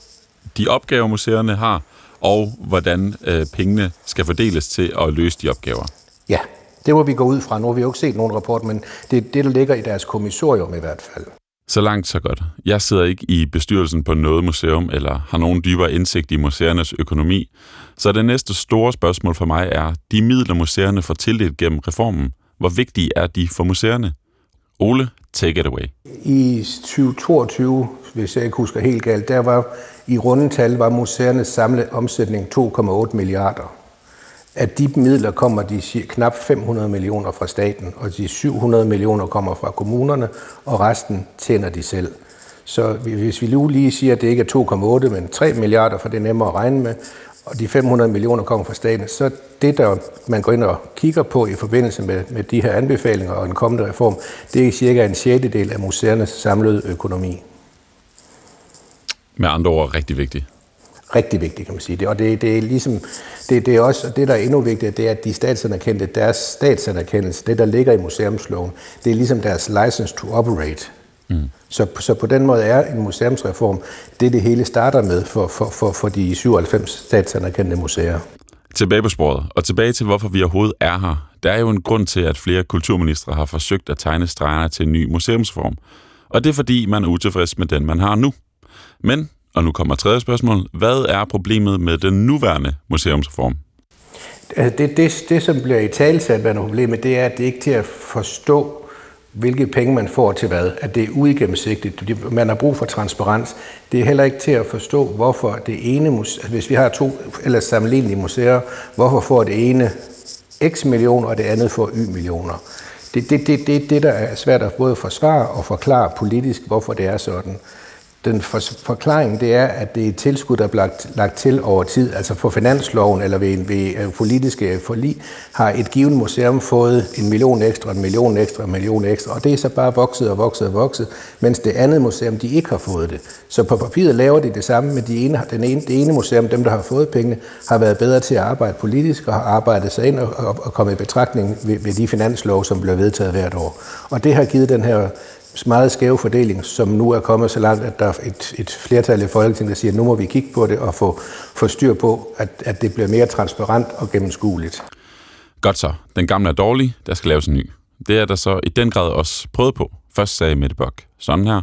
de opgaver, museerne har, og hvordan øh, pengene skal fordeles til at løse de opgaver. Ja, det må vi gå ud fra. Nu har vi jo ikke set nogen rapport, men det er det, der ligger i deres kommissorium i hvert fald. Så langt, så godt. Jeg sidder ikke i bestyrelsen på noget museum, eller har nogen dybere indsigt i museernes økonomi. Så det næste store spørgsmål for mig er, de midler museerne får tildelt gennem reformen, hvor vigtige er de for museerne? Ole, take it away. I 2022, hvis jeg ikke husker helt galt, der var i rundetal var museernes samlede omsætning 2,8 milliarder. Af de midler kommer de knap 500 millioner fra staten, og de 700 millioner kommer fra kommunerne, og resten tjener de selv. Så hvis vi nu lige siger, at det ikke er 2,8, men 3 milliarder, for det er nemmere at regne med, og de 500 millioner kommer fra staten, så det, der man går ind og kigger på i forbindelse med, med de her anbefalinger og en kommende reform, det er cirka en sjettedel af museernes samlede økonomi. Med andre ord rigtig vigtigt. Rigtig vigtigt, kan man sige. Det, og det, det er ligesom, det, det er også, det der er endnu vigtigere, det er, at de statsanerkendte, deres statsanerkendelse, det der ligger i museumsloven, det er ligesom deres license to operate. Mm. Så, så på den måde er en museumsreform det, det hele starter med for, for, for, for de 97 statsanerkendte museer. Tilbage på sporet, og tilbage til, hvorfor vi overhovedet er her. Der er jo en grund til, at flere kulturministre har forsøgt at tegne stregerne til en ny museumsform. Og det er fordi, man er utilfreds med den, man har nu. Men, og nu kommer tredje spørgsmål, hvad er problemet med den nuværende museumsreform? Altså, det, det, det som bliver i talsat hvad problemet, det er, at det ikke er til at forstå, hvilke penge man får til hvad. At det er uigennemsigtigt. Man har brug for transparens. Det er heller ikke til at forstå, hvorfor det ene museum, altså hvis vi har to eller sammenlignelige museer, hvorfor får det ene x millioner, og det andet får y millioner. Det er det, det, det, det, der er svært at både forsvare og forklare politisk, hvorfor det er sådan. Den for, forklaring det er, at det er et tilskud, der er lagt, lagt til over tid, altså på finansloven eller ved, ved øh, politiske forlig, har et givet museum fået en million ekstra, en million ekstra, en million ekstra, og det er så bare vokset og vokset og vokset, mens det andet museum, de ikke har fået det. Så på papiret laver de det samme, men de ene, den ene, det ene museum, dem der har fået pengene, har været bedre til at arbejde politisk og har arbejdet sig ind og, og, og kommet i betragtning ved, ved de finanslov, som bliver vedtaget hvert år. Og det har givet den her meget skæve fordeling, som nu er kommet så langt, at der er et, et flertal i Folketinget, der siger, at nu må vi kigge på det og få, få styr på, at, at det bliver mere transparent og gennemskueligt. Godt så. Den gamle er dårlig, der skal laves en ny. Det er der så i den grad også prøvet på. Først sagde Mette Bock sådan her.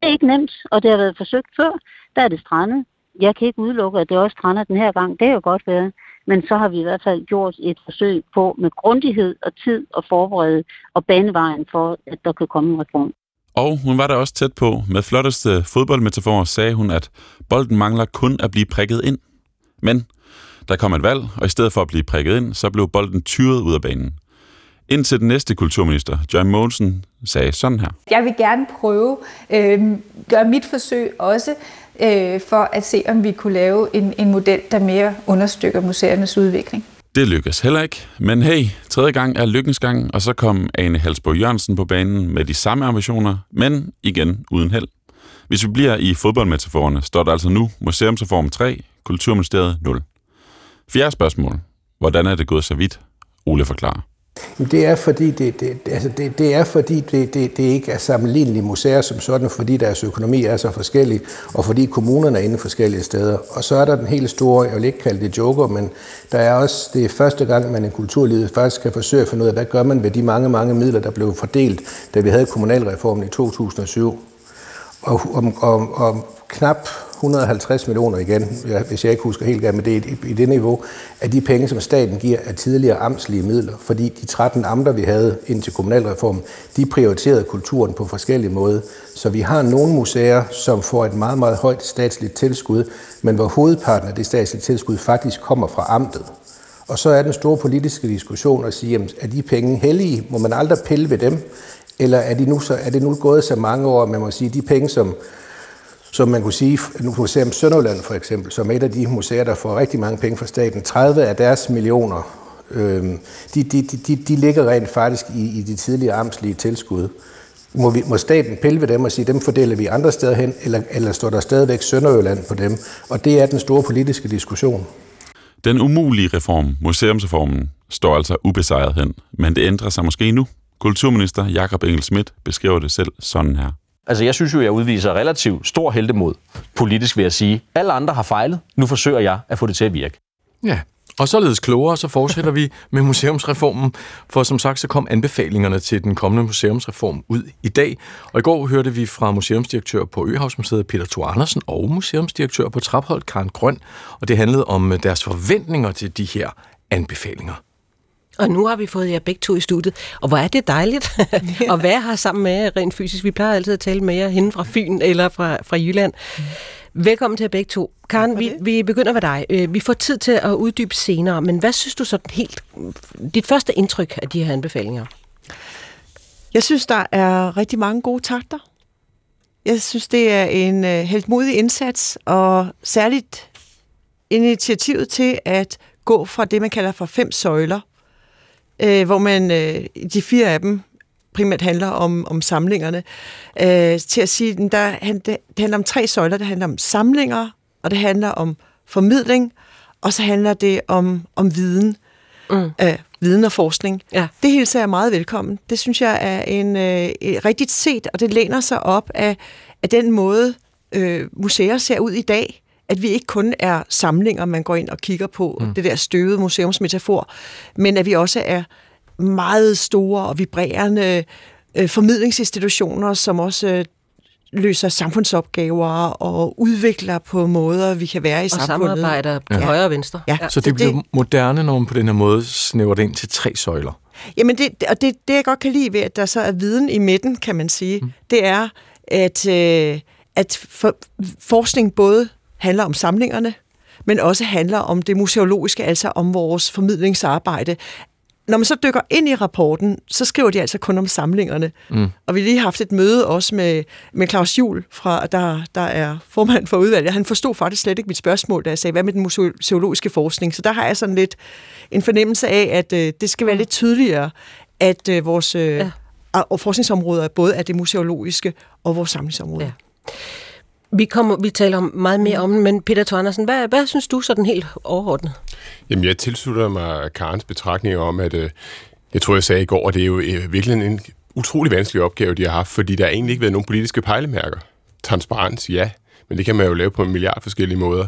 Det er ikke nemt, og det har været forsøgt før. Der er det strandet. Jeg kan ikke udelukke, at det også strander den her gang. Det er jo godt været. Men så har vi i hvert fald gjort et forsøg på med grundighed og tid at forberede og banevejen for, at der kan komme en reform. Og hun var der også tæt på. Med flotteste fodboldmetafor sagde hun, at bolden mangler kun at blive prikket ind. Men der kom et valg, og i stedet for at blive prikket ind, så blev bolden tyret ud af banen. Indtil den næste kulturminister, Joy Mogensen, sagde sådan her. Jeg vil gerne prøve, øh, gøre mit forsøg også, øh, for at se, om vi kunne lave en, en model, der mere understøtter museernes udvikling. Det lykkedes heller ikke, men hey, tredje gang er lykkens gang, og så kom Ane Halsborg Jørgensen på banen med de samme ambitioner, men igen uden held. Hvis vi bliver i fodboldmetaforerne, står der altså nu Museumsreform 3, Kulturministeriet 0. Fjerde spørgsmål. Hvordan er det gået så vidt? Ole forklarer. Det er fordi, det, det, altså det, det, er fordi det, det, det ikke er sammenlignelige museer som sådan, fordi deres økonomi er så forskellig, og fordi kommunerne er inde forskellige steder. Og så er der den helt store, jeg vil ikke kalde det joker, men der er også, det er første gang, man i kulturlivet faktisk kan forsøge at finde ud af, hvad gør man ved de mange, mange midler, der blev fordelt, da vi havde kommunalreformen i 2007. Og, og, og, og knap 150 millioner igen, hvis jeg ikke husker helt galt, men det er i det niveau, af de penge, som staten giver af tidligere amtslige midler. Fordi de 13 amter, vi havde indtil kommunalreformen, de prioriterede kulturen på forskellige måder. Så vi har nogle museer, som får et meget, meget højt statsligt tilskud, men hvor hovedparten af det statslige tilskud faktisk kommer fra amtet. Og så er den store politiske diskussion at sige, jamen, er de penge hellige? Må man aldrig pille ved dem? Eller er, de nu så, er det nu gået så mange år, at man må sige, at de penge, som så man kunne sige, nu Museum Sønderland for eksempel, som er et af de museer, der får rigtig mange penge fra staten, 30 af deres millioner, øh, de, de, de, de ligger rent faktisk i, i de tidligere amtslige tilskud. Må, vi, må staten pille ved dem og sige, dem fordeler vi andre steder hen, eller, eller står der stadigvæk Sønderjylland på dem? Og det er den store politiske diskussion. Den umulige reform, museumsreformen, står altså ubesejret hen, men det ændrer sig måske nu. Kulturminister Jakob Engel Schmidt beskriver det selv sådan her. Altså, jeg synes jo, jeg udviser relativt stor heldemod, politisk vil jeg sige. Alle andre har fejlet. Nu forsøger jeg at få det til at virke. Ja, Og således klogere, så fortsætter vi med museumsreformen, for som sagt, så kom anbefalingerne til den kommende museumsreform ud i dag. Og i går hørte vi fra museumsdirektør på Øhavsmuseet Peter Thor Andersen og museumsdirektør på Trapholdt Karen Grøn, og det handlede om deres forventninger til de her anbefalinger. Og nu har vi fået jer begge to i studiet, og hvor er det dejligt at være her sammen med jer rent fysisk. Vi plejer altid at tale med jer henne fra Fyn eller fra, fra Jylland. Velkommen til jer begge to. Karen, vi, vi begynder med dig. Øh, vi får tid til at uddybe senere, men hvad synes du så helt, dit første indtryk af de her anbefalinger? Jeg synes, der er rigtig mange gode takter. Jeg synes, det er en uh, helt modig indsats, og særligt initiativet til at gå fra det, man kalder for fem søjler, øh, hvor man øh, de fire af dem primært handler om, om samlingerne, øh, til at sige, at der, det handler om tre søjler. Det handler om samlinger, og det handler om formidling, og så handler det om, om viden. Mm. Øh, viden og forskning. Ja. Det hilser jeg meget velkommen. Det synes jeg er en øh, rigtigt set, og det læner sig op af, af den måde, øh, museer ser ud i dag. At vi ikke kun er samlinger, man går ind og kigger på, mm. det der støvede museumsmetafor, men at vi også er meget store og vibrerende øh, formidlingsinstitutioner, som også øh, løser samfundsopgaver og udvikler på måder, vi kan være i og samfundet. Og samarbejder på ja. højre og venstre. Ja. ja. Så det, det bliver moderne, når man på den her måde snæver det ind til tre søjler. Jamen, det, og det, det jeg godt kan lide ved, at der så er viden i midten, kan man sige, mm. det er, at, øh, at for, forskning både handler om samlingerne, men også handler om det museologiske, altså om vores formidlingsarbejde når man så dykker ind i rapporten, så skriver de altså kun om samlingerne. Mm. Og vi har lige haft et møde også med, med Claus Juhl, fra, der, der er formand for udvalget. Han forstod faktisk slet ikke mit spørgsmål, da jeg sagde, hvad med den museologiske forskning? Så der har jeg sådan lidt en fornemmelse af, at øh, det skal være lidt tydeligere, at øh, vores øh, ja. og forskningsområder både er det museologiske og vores samlingsområde. Ja. Vi, kommer, vi taler meget mere om men Peter Thornersen, hvad, hvad synes du sådan helt overordnet? Jamen, jeg tilslutter mig Karens betragtning om, at øh, jeg tror, jeg sagde i går, at det er jo øh, virkelig en utrolig vanskelig opgave, de har haft, fordi der har egentlig ikke været nogen politiske pejlemærker. Transparens, ja, men det kan man jo lave på en milliard forskellige måder.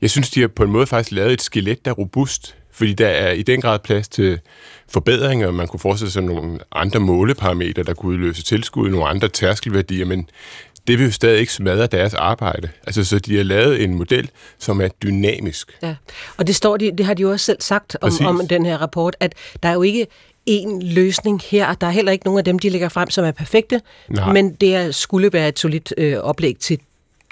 Jeg synes, de har på en måde faktisk lavet et skelet, der er robust, fordi der er i den grad plads til forbedringer. Man kunne forestille sig nogle andre måleparametre, der kunne udløse tilskud, nogle andre tærskelværdier, men det vil jo stadig ikke smadre deres arbejde. Altså, så de har lavet en model, som er dynamisk. Ja, og det, står de, det har de jo også selv sagt om, om den her rapport, at der er jo ikke en løsning her. Der er heller ikke nogen af dem, de lægger frem, som er perfekte, Nej. men det skulle være et solidt øh, oplæg til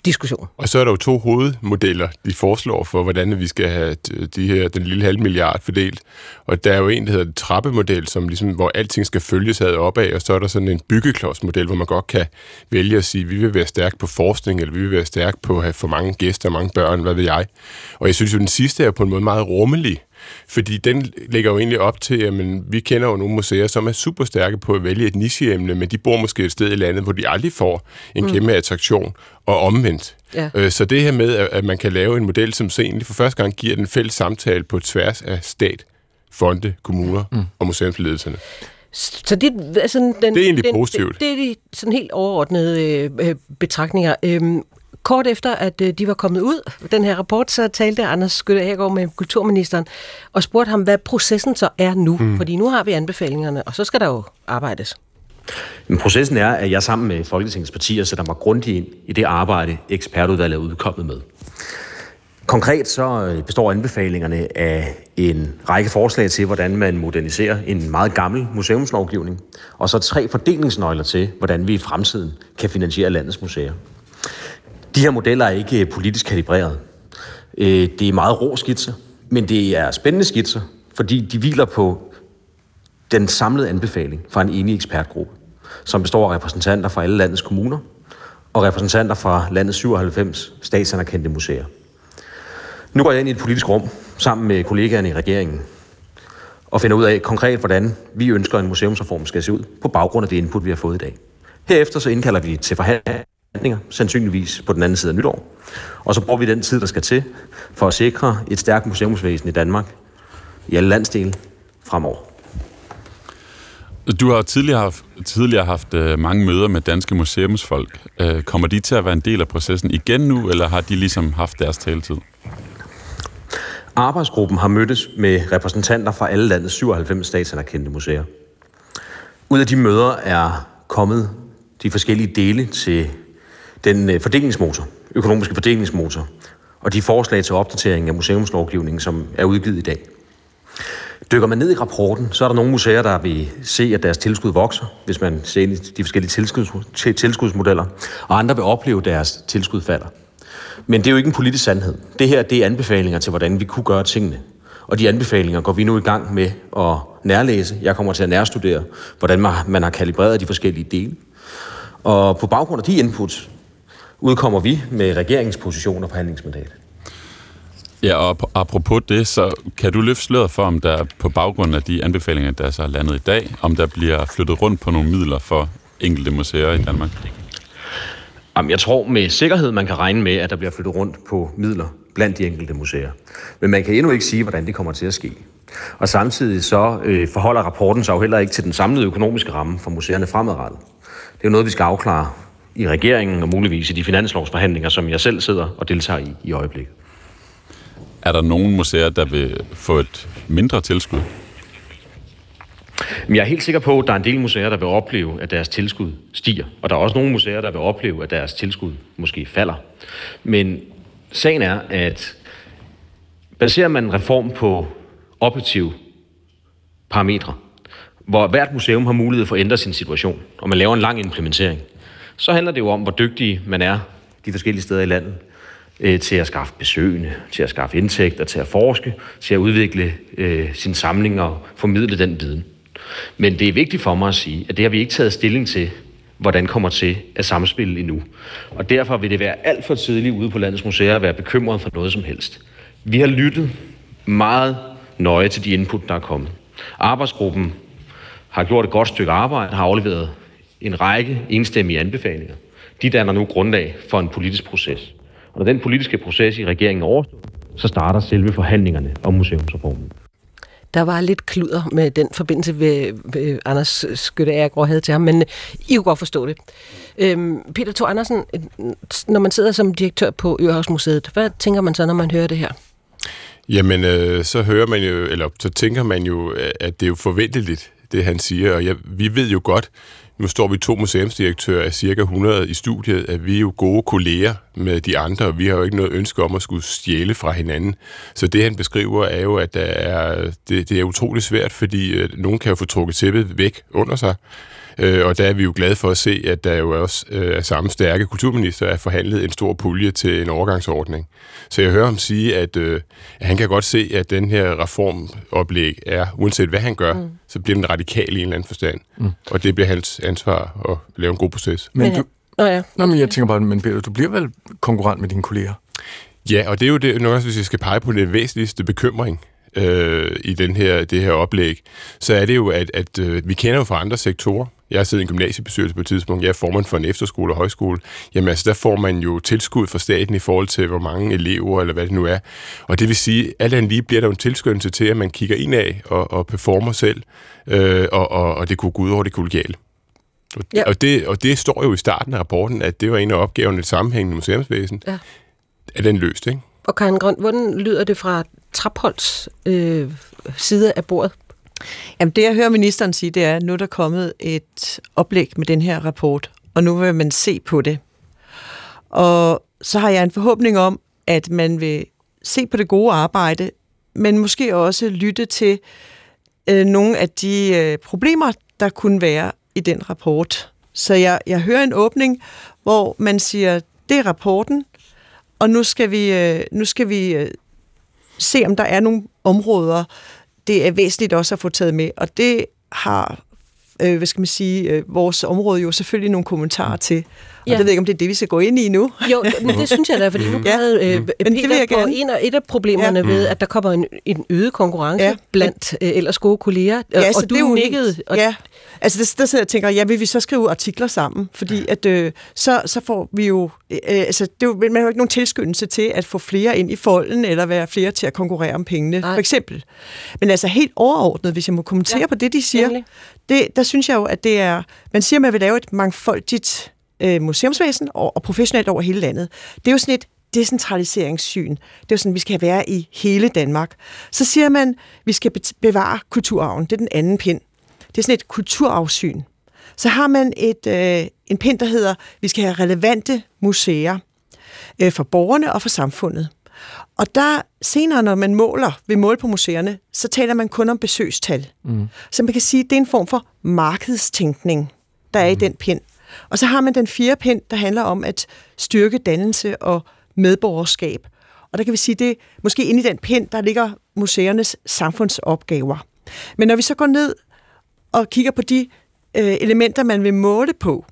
diskussion. Og så er der jo to hovedmodeller, de foreslår for, hvordan vi skal have de her, den lille halv milliard fordelt. Og der er jo en, der hedder en trappemodel, som ligesom, hvor alting skal følges ad opad, og så er der sådan en byggeklodsmodel, hvor man godt kan vælge at sige, at vi vil være stærk på forskning, eller vi vil være stærk på at have for mange gæster, mange børn, hvad ved jeg. Og jeg synes jo, den sidste er på en måde meget rummelig, fordi den lægger jo egentlig op til, at vi kender jo nogle museer, som er super stærke på at vælge et nicheemne, men de bor måske et sted i landet, hvor de aldrig får en mm. kæmpe attraktion, og omvendt. Ja. Øh, så det her med, at man kan lave en model, som så egentlig for første gang giver den fælles samtale på tværs af stat, fonde, kommuner mm. og museumsledelserne. Så det, altså, den, det er egentlig den, positivt. Det, det er de sådan helt overordnede øh, øh betragtninger. Øhm, Kort efter, at øh, de var kommet ud, den her rapport, så talte Anders Skytte Agergaard med kulturministeren og spurgte ham, hvad processen så er nu. Mm. Fordi nu har vi anbefalingerne, og så skal der jo arbejdes. Men processen er, at jeg sammen med Folketingets partier sætter mig grundigt ind i det arbejde, ekspertudvalget er udkommet med. Konkret så øh, består anbefalingerne af en række forslag til, hvordan man moderniserer en meget gammel museumslovgivning, og så tre fordelingsnøgler til, hvordan vi i fremtiden kan finansiere landets museer. De her modeller er ikke øh, politisk kalibreret. Øh, det er meget rå skitser, men det er spændende skitser, fordi de hviler på den samlede anbefaling fra en enig ekspertgruppe, som består af repræsentanter fra alle landets kommuner og repræsentanter fra landets 97 statsanerkendte museer. Nu går jeg ind i et politisk rum sammen med kollegaerne i regeringen og finder ud af konkret, hvordan vi ønsker, en museumsreform skal se ud på baggrund af det input, vi har fået i dag. Herefter så indkalder vi til forhandlinger forhandlinger, sandsynligvis på den anden side af nytår. Og så bruger vi den tid, der skal til, for at sikre et stærkt museumsvæsen i Danmark, i alle landsdele, fremover. Du har tidligere haft, tidligere haft uh, mange møder med danske museumsfolk. Uh, kommer de til at være en del af processen igen nu, eller har de ligesom haft deres taletid? Arbejdsgruppen har mødtes med repræsentanter fra alle landets 97 statsanerkendte museer. Ud af de møder er kommet de forskellige dele til den øh, fordelingsmotor, økonomiske fordelingsmotor, og de forslag til opdatering af museumslovgivningen, som er udgivet i dag. Dykker man ned i rapporten, så er der nogle museer, der vil se, at deres tilskud vokser, hvis man ser ind i de forskellige tilskuds, tilskudsmodeller, og andre vil opleve, at deres tilskud falder. Men det er jo ikke en politisk sandhed. Det her det er anbefalinger til, hvordan vi kunne gøre tingene. Og de anbefalinger går vi nu i gang med at nærlæse. Jeg kommer til at nærstudere, hvordan man har kalibreret de forskellige dele. Og på baggrund af de inputs, udkommer vi med regeringsposition og forhandlingsmandat. Ja, og apropos det, så kan du løfte sløret for, om der på baggrund af de anbefalinger, der er så landet i dag, om der bliver flyttet rundt på nogle midler for enkelte museer i Danmark? Jamen, jeg tror med sikkerhed, man kan regne med, at der bliver flyttet rundt på midler blandt de enkelte museer. Men man kan endnu ikke sige, hvordan det kommer til at ske. Og samtidig så øh, forholder rapporten sig jo heller ikke til den samlede økonomiske ramme for museerne fremadrettet. Det er jo noget, vi skal afklare i regeringen og muligvis i de finanslovsforhandlinger, som jeg selv sidder og deltager i i øjeblikket. Er der nogle museer, der vil få et mindre tilskud? Men jeg er helt sikker på, at der er en del museer, der vil opleve, at deres tilskud stiger. Og der er også nogle museer, der vil opleve, at deres tilskud måske falder. Men sagen er, at baserer man en reform på objektive parametre, hvor hvert museum har mulighed for at ændre sin situation, og man laver en lang implementering, så handler det jo om, hvor dygtig man er de forskellige steder i landet øh, til at skaffe besøgende, til at skaffe indtægter, til at forske, til at udvikle øh, sin samling og formidle den viden. Men det er vigtigt for mig at sige, at det har vi ikke taget stilling til, hvordan kommer til at samspille endnu. Og derfor vil det være alt for tidligt ude på landets museer at være bekymret for noget som helst. Vi har lyttet meget nøje til de input, der er kommet. Arbejdsgruppen har gjort et godt stykke arbejde, har afleveret en række enstemmige anbefalinger. De danner nu grundlag for en politisk proces. Og når den politiske proces i regeringen er overstået, så starter selve forhandlingerne om museumsreformen. Der var lidt kluder med den forbindelse, ved, ved Anders Skytte havde til ham, men I kunne godt forstå det. Øhm, Peter Thor Andersen, når man sidder som direktør på Ørehavsmuseet, hvad tænker man så, når man hører det her? Jamen, øh, så hører man jo, eller så tænker man jo, at det er jo forventeligt, det han siger, og jeg, vi ved jo godt, nu står vi to museumsdirektører af cirka 100 i studiet, at vi er jo gode kolleger med de andre, og vi har jo ikke noget ønske om at skulle stjæle fra hinanden. Så det, han beskriver, er jo, at der er, det, det er utrolig svært, fordi øh, nogen kan jo få trukket tæppet væk under sig, Øh, og der er vi jo glade for at se, at der jo også øh, er samme stærke kulturminister er forhandlet en stor pulje til en overgangsordning. Så jeg hører ham sige, at, øh, at han kan godt se, at den her reformoplæg er, uanset hvad han gør, mm. så bliver den radikal i en eller anden forstand. Mm. Og det bliver hans ansvar at lave en god proces. Men du, Nå ja. Nå, men jeg tænker bare, men Peter, du bliver vel konkurrent med dine kolleger? Ja, og det er jo det, nok også, hvis jeg skal pege på den væsentligste bekymring, øh, i den her, det her oplæg, så er det jo, at, at øh, vi kender jo fra andre sektorer. Jeg har siddet i en gymnasiebestyrelse på et tidspunkt. Jeg er formand for en efterskole og højskole. Jamen altså, der får man jo tilskud fra staten i forhold til, hvor mange elever eller hvad det nu er. Og det vil sige, at alt andet lige bliver der en tilskyndelse til, at man kigger ind af og, og performer selv, øh, og, og, og det kunne gå ud over det kollegiale. Og, ja. og, det, og det står jo i starten af rapporten, at det var en af opgaverne i et sammenhængende museumsvæsen. Ja. Er den løst, ikke? Og Karen Grøn, hvordan lyder det fra Trapholds øh, side af bordet? Jamen det, jeg hører ministeren sige, det er, at nu er der kommet et oplæg med den her rapport, og nu vil man se på det. Og så har jeg en forhåbning om, at man vil se på det gode arbejde, men måske også lytte til øh, nogle af de øh, problemer, der kunne være i den rapport. Så jeg, jeg hører en åbning, hvor man siger, det er rapporten, og nu skal vi, øh, nu skal vi øh, se, om der er nogle områder, det er væsentligt også at få taget med. Og det har øh, hvad skal man sige, øh, vores område jo selvfølgelig nogle kommentarer til. Og ja. det ved jeg ikke, om det er det, vi skal gå ind i nu. Jo, men det synes jeg da, fordi nu ja. havde øh, Peter men det vil jeg gerne. en af, et af problemerne ja. ved, at der kommer en, en øget konkurrence ja. blandt øh, ellers gode kolleger, ja, og, og du det er nikkede. Og ja, altså der, der sidder jeg og tænker, ja, vil vi så skrive artikler sammen? Fordi at, øh, så, så får vi jo, øh, altså det er jo, man har jo ikke nogen tilskyndelse til at få flere ind i folden, eller være flere til at konkurrere om pengene, Nej. for eksempel. Men altså helt overordnet, hvis jeg må kommentere ja. på det, de siger, det, der synes jeg jo, at det er, man siger, at man vil lave et mangfoldigt øh, museumsvæsen og, og professionelt over hele landet. Det er jo sådan et decentraliseringssyn. Det er jo sådan, vi skal være i hele Danmark. Så siger man, vi skal bevare kulturarven. Det er den anden pind. Det er sådan et kulturarvssyn. Så har man et, øh, en pind, der hedder, vi skal have relevante museer øh, for borgerne og for samfundet. Og der senere, når man måler, ved måle på museerne, så taler man kun om besøgstal. Mm. Så man kan sige, at det er en form for markedstænkning, der er mm. i den pind. Og så har man den fjerde pind, der handler om at styrke dannelse og medborgerskab. Og der kan vi sige, det måske inde i den pind, der ligger museernes samfundsopgaver. Men når vi så går ned og kigger på de øh, elementer, man vil måle på,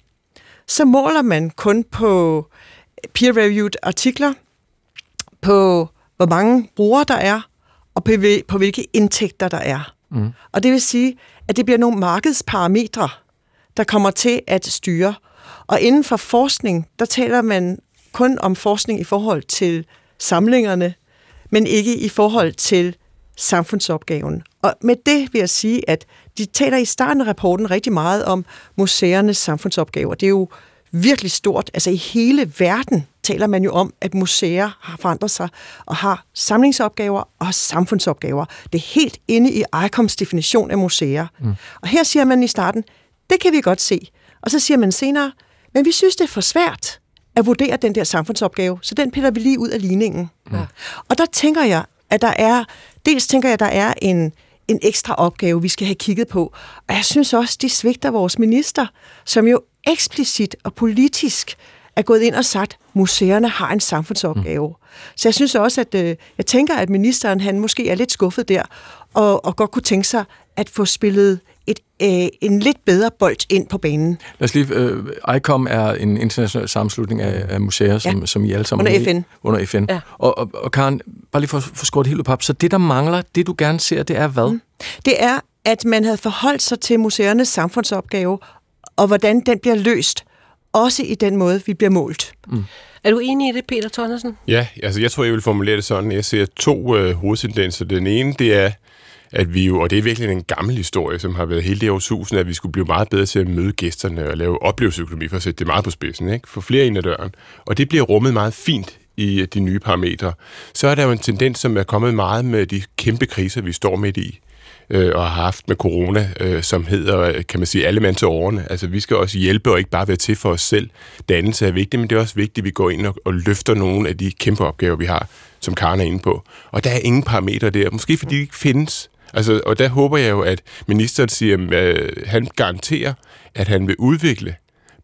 så måler man kun på peer-reviewed artikler, på hvor mange brugere der er, og på, på hvilke indtægter der er. Mm. Og det vil sige, at det bliver nogle markedsparametre, der kommer til at styre. Og inden for forskning, der taler man kun om forskning i forhold til samlingerne, men ikke i forhold til samfundsopgaven. Og med det vil jeg sige, at de taler i starten af rapporten rigtig meget om museernes samfundsopgaver. Det er jo virkelig stort. Altså i hele verden taler man jo om, at museer har forandret sig og har samlingsopgaver og samfundsopgaver. Det er helt inde i ICOMs definition af museer. Mm. Og her siger man i starten, det kan vi godt se. Og så siger man senere, men vi synes, det er for svært at vurdere den der samfundsopgave, så den piller vi lige ud af ligningen. Mm. Og der tænker jeg, at der er, dels tænker jeg, at der er en, en ekstra opgave, vi skal have kigget på. Og jeg synes også, de svigter vores minister, som jo eksplicit og politisk er gået ind og sagt, museerne har en samfundsopgave. Mm. Så jeg synes også, at øh, jeg tænker, at ministeren han måske er lidt skuffet der, og, og godt kunne tænke sig at få spillet et, øh, en lidt bedre bold ind på banen. Lad os lige, øh, ICOM er en international sammenslutning af, af museer, som, ja. som I alle sammen... Under FN. Under FN. Ja. Og, og, og Karen, bare lige for, for skåret helt op, så det, der mangler, det du gerne ser, det er hvad? Mm. Det er, at man havde forholdt sig til museernes samfundsopgave, og hvordan den bliver løst, også i den måde, vi bliver målt. Mm. Er du enig i det, Peter Tonnersen? Ja, altså jeg tror, jeg vil formulere det sådan. Jeg ser to øh, hovedtendenser. Den ene, det er, at vi jo, og det er virkelig en gammel historie, som har været hele det årtusind, at vi skulle blive meget bedre til at møde gæsterne og lave oplevelsesøkonomi, for at sætte det meget på spidsen, ikke? få flere ind ad døren. Og det bliver rummet meget fint i øh, de nye parametre. Så er der jo en tendens, som er kommet meget med de kæmpe kriser, vi står midt i øh, og har haft med corona, øh, som hedder, øh, kan man sige, alle mand til årene. Altså, vi skal også hjælpe og ikke bare være til for os selv. Dannelse er vigtigt, men det er også vigtigt, at vi går ind og, og løfter nogle af de kæmpe opgaver, vi har, som Karen er inde på. Og der er ingen parametre der, måske fordi de ikke findes. Altså, og der håber jeg jo, at ministeren siger, at han garanterer, at han vil udvikle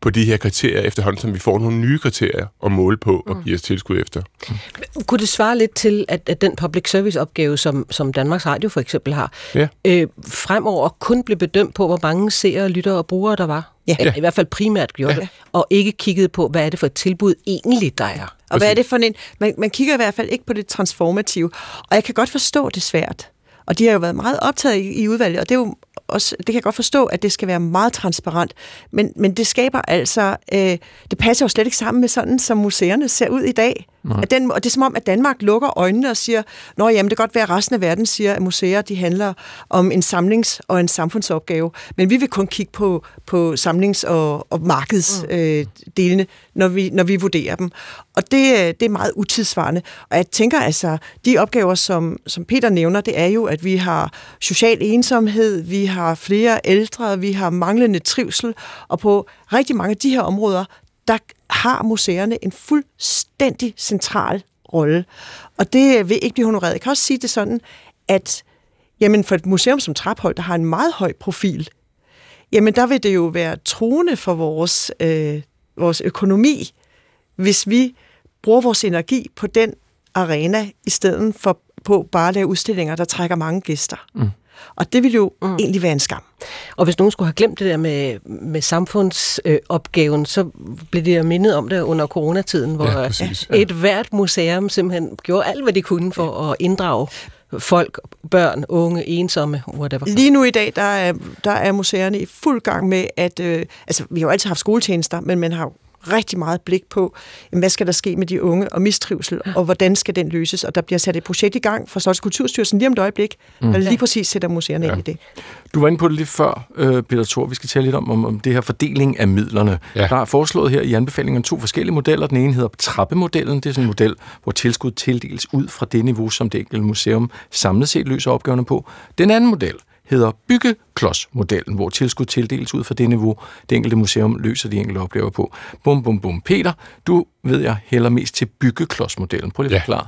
på de her kriterier efterhånden, som vi får nogle nye kriterier at måle på og mm. give os tilskud efter. Mm. Kunne det svare lidt til, at, at den public service opgave, som, som Danmarks Radio for eksempel har, ja. øh, fremover kun blev bedømt på, hvor mange seere, lyttere og brugere der var? Ja. Eller i hvert fald primært gjorde ja. det. Og ikke kigget på, hvad er det for et tilbud egentlig, der er. Og hvad er det for en... Man, man kigger i hvert fald ikke på det transformative. Og jeg kan godt forstå det svært. Og de har jo været meget optaget i, i udvalget, og det er jo også, det kan jeg godt forstå, at det skal være meget transparent, men, men det skaber altså, øh, det passer jo slet ikke sammen med sådan, som museerne ser ud i dag. At den, og det er som om, at Danmark lukker øjnene og siger, nå jamen, det kan godt være, at resten af verden siger, at museer de handler om en samlings- og en samfundsopgave, men vi vil kun kigge på, på samlings- og, og markedsdelene, mm. øh, når, vi, når vi vurderer dem. Og det, øh, det er meget utidsvarende. Og jeg tænker altså, de opgaver, som, som Peter nævner, det er jo, at vi har social ensomhed, vi har flere ældre, vi har manglende trivsel, og på rigtig mange af de her områder, der har museerne en fuldstændig central rolle. Og det vil ikke blive honoreret. Jeg kan også sige det sådan, at jamen for et museum som Traphold, der har en meget høj profil, jamen der vil det jo være troende for vores, øh, vores økonomi, hvis vi bruger vores energi på den arena, i stedet for på bare at lave udstillinger, der trækker mange gæster. Mm. Og det ville jo mm. egentlig være en skam. Og hvis nogen skulle have glemt det der med, med samfundsopgaven, øh, så blev det jo mindet om det under coronatiden, hvor ja, præcis, ja. et hvert museum simpelthen gjorde alt, hvad de kunne for ja. at inddrage folk, børn, unge, ensomme, whatever. Lige nu i dag, der er, der er museerne i fuld gang med at... Øh, altså, vi har jo altid haft skoletjenester, men man har rigtig meget blik på, jamen, hvad skal der ske med de unge og mistrivsel, og hvordan skal den løses. Og der bliver sat et projekt i gang fra Slots Kulturstyrelsen lige om et øjeblik, mm. der lige præcis sætter museerne ja. ind i det. Du var inde på det lidt før, øh, Peter Thor. Vi skal tale lidt om, om, om det her fordeling af midlerne. Ja. Der er foreslået her i anbefalingen to forskellige modeller. Den ene hedder trappemodellen. Det er sådan en model, hvor tilskud tildeles ud fra det niveau, som det enkelte museum samlet set løser opgaverne på. Den anden model hedder byggeklodsmodellen, hvor tilskud tildeles ud fra det niveau, det enkelte museum løser de enkelte opgaver på. Bum, bum, bum. Peter, du ved jeg heller mest til byggeklodsmodellen. Prøv lige at ja. forklare.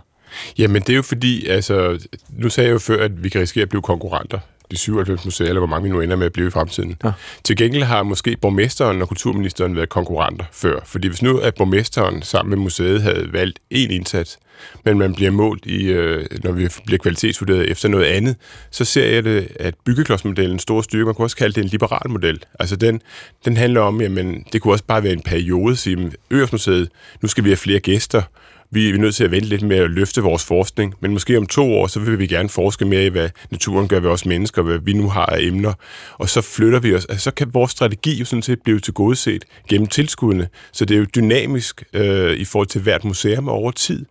Jamen, det er jo fordi, altså, nu sagde jeg jo før, at vi kan risikere at blive konkurrenter de 97 museer, eller hvor mange vi nu ender med at blive i fremtiden. Ja. Til gengæld har måske borgmesteren og kulturministeren været konkurrenter før. Fordi hvis nu at borgmesteren sammen med museet havde valgt én indsats, men man bliver målt i, øh, når vi bliver kvalitetsvurderet efter noget andet, så ser jeg det, at byggeklodsmodellen store styrke, man kunne også kalde det en liberal model. Altså den, den handler om, jamen det kunne også bare være en periode, sige, Øresmuseet, nu skal vi have flere gæster, vi er nødt til at vente lidt med at løfte vores forskning, men måske om to år, så vil vi gerne forske mere i, hvad naturen gør ved os mennesker, hvad vi nu har af emner, og så flytter vi os. Altså, så kan vores strategi jo sådan set blive tilgodeset gennem tilskuddene, så det er jo dynamisk øh, i forhold til hvert museum over tid.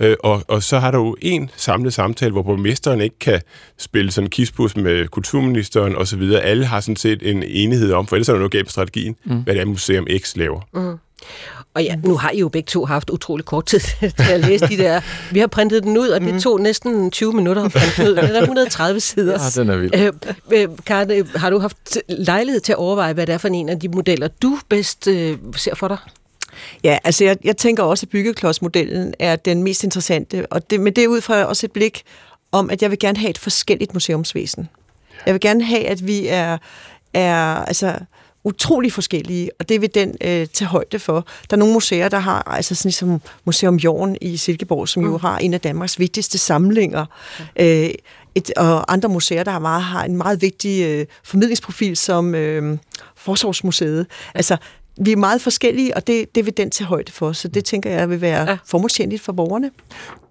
Øh, og, og så har der jo en samlet samtale, hvor borgmesteren ikke kan spille sådan kispus med kulturministeren osv. Alle har sådan set en enighed om, for ellers er der noget galt på strategien, mm. hvad det er, Museum X laver. Mm. Og ja, nu har I jo begge to haft utrolig kort tid til at læse de der. Vi har printet den ud, og det tog næsten 20 minutter at printe den ud. Den er 130 sider. Ja, den er vild. Øh, øh, Karen, øh, har du haft lejlighed til at overveje, hvad det er for en af de modeller, du bedst øh, ser for dig? Ja, altså jeg, jeg tænker også, at byggeklodsmodellen er den mest interessante, og det, men det er ud fra også et blik om, at jeg vil gerne have et forskelligt museumsvæsen. Jeg vil gerne have, at vi er, er altså, utrolig forskellige, og det vil den øh, tage højde for. Der er nogle museer, der har, altså sådan ligesom Museum Jorden i Silkeborg, som mm. jo har en af Danmarks vigtigste samlinger, øh, et, og andre museer, der har, meget, har en meget vigtig øh, formidlingsprofil, som øh, Forsvarsmuseet. Altså, vi er meget forskellige, og det, det vil den tage højde for, så det tænker jeg vil være ja. formålstjenligt for borgerne.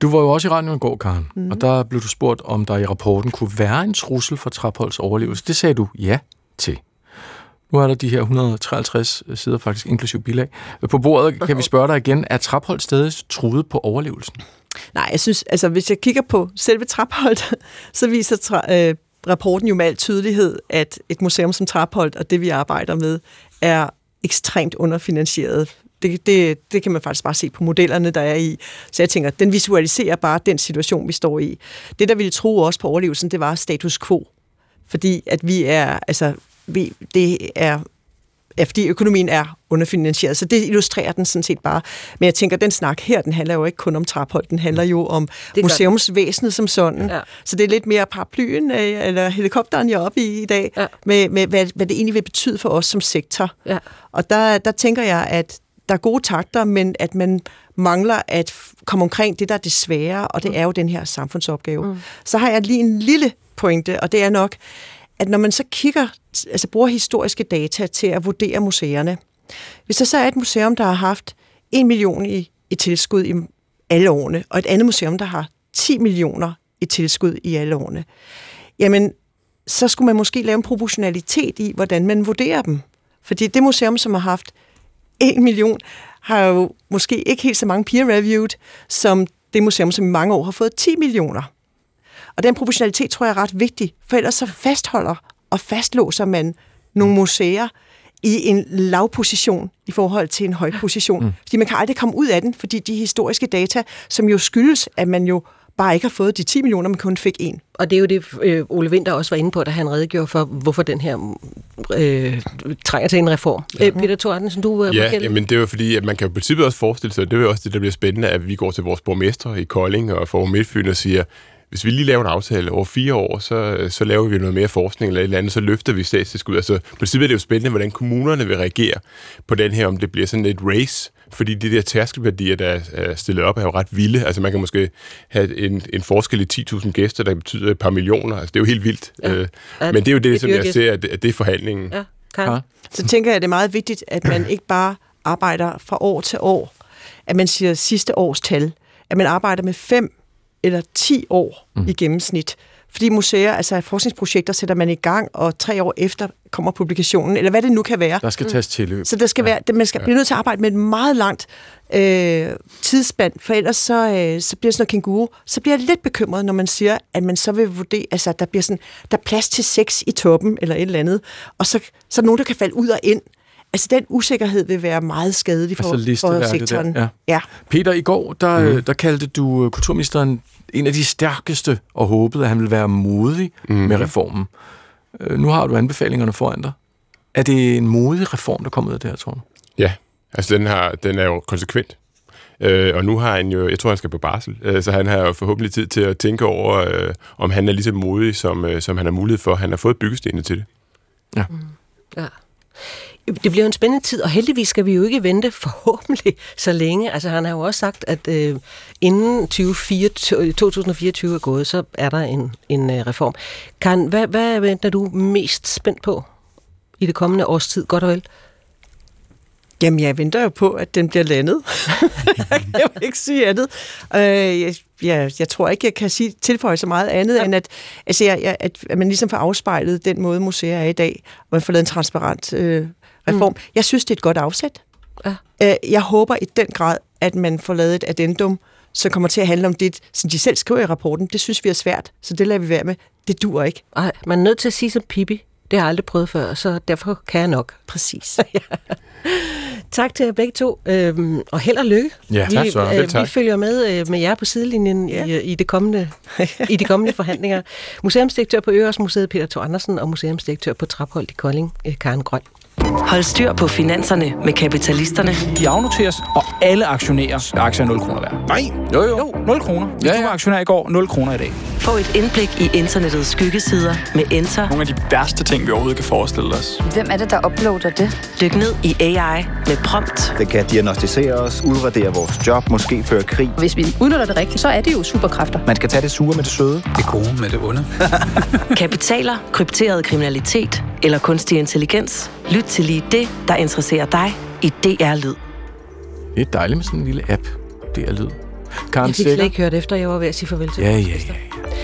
Du var jo også i radioen i går, Karen, mm. og der blev du spurgt, om der i rapporten kunne være en trussel for Trapholds overlevelse. Det sagde du ja til. Nu er der de her 153 sider, faktisk inklusiv bilag. På bordet kan vi spørge dig igen, er Traphold stadig truet på overlevelsen? Nej, jeg synes, altså hvis jeg kigger på selve Traphold, så viser tra- øh, rapporten jo med al tydelighed, at et museum som Traphold og det, vi arbejder med, er ekstremt underfinansieret. Det, det, det kan man faktisk bare se på modellerne, der er i. Så jeg tænker, den visualiserer bare den situation, vi står i. Det, der ville tro også på overlevelsen, det var status quo. Fordi at vi er, altså, vi, det er ja, fordi økonomien er underfinansieret. Så det illustrerer den sådan set bare. Men jeg tænker, den snak her, den handler jo ikke kun om Traphold, den handler jo om museumsvæsenet som sådan. Ja. Så det er lidt mere paraplyen øh, eller helikopteren, jeg er oppe i i dag, ja. med, med hvad, hvad det egentlig vil betyde for os som sektor. Ja. Og der, der tænker jeg, at der er gode takter, men at man mangler at komme omkring det, der er det svære, og det mm. er jo den her samfundsopgave. Mm. Så har jeg lige en lille pointe, og det er nok, at når man så kigger, altså bruger historiske data til at vurdere museerne, hvis der så er et museum, der har haft 1 million i, i tilskud i alle årene, og et andet museum, der har 10 millioner i tilskud i alle årene, jamen, så skulle man måske lave en proportionalitet i, hvordan man vurderer dem. Fordi det museum, som har haft 1 million, har jo måske ikke helt så mange peer-reviewed, som det museum, som i mange år har fået 10 millioner. Og den proportionalitet tror jeg er ret vigtig, for ellers så fastholder og fastlåser man nogle museer i en lav position i forhold til en høj position. Mm. Fordi man kan aldrig komme ud af den, fordi de historiske data, som jo skyldes, at man jo bare ikke har fået de 10 millioner, men kun fik en. Og det er jo det, øh, Ole Winter også var inde på, da han redegjorde for, hvorfor den her øh, trænger til en reform. Ja. Øh, Peter Thordensen, du øh, Ja, men det er jo fordi, at man kan jo i princippet også forestille sig, og det er jo også det, der bliver spændende, at vi går til vores borgmester i Kolding og får Midtfyn og siger, hvis vi lige laver en aftale over fire år, så, så laver vi noget mere forskning eller et eller andet, så løfter vi statstilskud. Altså, på princippet er det jo spændende, hvordan kommunerne vil reagere på den her, om det bliver sådan et race, fordi de der tærskelværdier, der er stillet op, er jo ret vilde. Altså man kan måske have en, en forskel i 10.000 gæster, der betyder et par millioner. Altså det er jo helt vildt. Ja. Øh, men det er jo det, som jeg ser, at det, at det er forhandlingen. Ja, kan. Så tænker jeg, at det er meget vigtigt, at man ikke bare arbejder fra år til år, at man siger sidste års tal, at man arbejder med fem eller 10 år mm. i gennemsnit. Fordi museer, altså forskningsprojekter, sætter man i gang, og tre år efter kommer publikationen, eller hvad det nu kan være. Der skal tages tilløb. Så der skal være, man skal blive nødt til at arbejde med et meget langt øh, tidsspand, for ellers så, øh, så bliver sådan noget kænguru. Så bliver jeg lidt bekymret, når man siger, at man så vil vurdere, altså der bliver sådan, der er plads til sex i toppen, eller et eller andet, og så, så er der nogen, der kan falde ud og ind. Altså den usikkerhed vil være meget skadelig for, altså for sektoren. Der, ja. ja. Peter, i går, der, mm. der kaldte du øh, kulturministeren en af de stærkeste, og håbede, at han ville være modig mm. med reformen. Øh, Nu har du anbefalingerne foran dig. Er det en modig reform, der kommer ud af det her, tror du? Ja, altså den, har, den er jo konsekvent. Øh, og nu har han jo, jeg tror, han skal på barsel, øh, så han har jo forhåbentlig tid til at tænke over, øh, om han er lige så modig, som, øh, som han har mulighed for. Han har fået byggestenene til det. Ja. Ja. Det bliver en spændende tid, og heldigvis skal vi jo ikke vente forhåbentlig så længe. Altså han har jo også sagt, at øh, inden 2024, 2024 er gået, så er der en, en øh, reform. Karen, hvad, hvad venter du mest spændt på i det kommende års tid, godt og vel? Jamen, jeg venter jo på, at den bliver landet. jeg vil ikke sige andet. Øh, jeg, jeg, jeg tror ikke, jeg kan sige, tilføje så meget andet, ja. end at, altså, jeg, jeg, at, at man ligesom får afspejlet den måde, museer er i dag, og man får lavet en transparent øh, reform. Mm. Jeg synes, det er et godt afsæt. Ja. Jeg håber i den grad, at man får lavet et addendum, som kommer til at handle om det, som de selv skriver i rapporten. Det synes vi er svært, så det lader vi være med. Det dur ikke. Ej, man er nødt til at sige som Pippi. Det har jeg aldrig prøvet før, så derfor kan jeg nok. Præcis. ja. Tak til jer begge to, øhm, og held og lykke. Ja, vi, tak så. Øh, tak. vi følger med øh, med jer på sidelinjen ja. i, i, det kommende, i de kommende forhandlinger. Museumsdirektør på Øresmuseet, Peter Thor Andersen, og museumsdirektør på Traphold i Kolding, øh, Karen Grøn. Hold styr på finanserne med kapitalisterne. De afnoteres, og alle aktionærer aktier er 0 kroner værd. Nej. Jo, jo. Jo, 0 kroner. Hvis ja, ja. du var aktionær i går, 0 kroner i dag. Få et indblik i internettets skyggesider med Enter. Nogle af de værste ting, vi overhovedet kan forestille os. Hvem er det, der uploader det? Dyk ned i AI med prompt. Det kan diagnostisere os, udradere vores job, måske føre krig. Hvis vi udnytter det rigtigt, så er det jo superkræfter. Man skal tage det sure med det søde. Det gode med det onde. Kapitaler, krypteret kriminalitet eller kunstig intelligens. Lyt til lige det, der interesserer dig i DR Lyd. Det er dejligt med sådan en lille app. Det er lyd. Karen Jeg fik slet ikke hørt efter, jeg var ved at sige farvel til Ja, ja, ja. ja.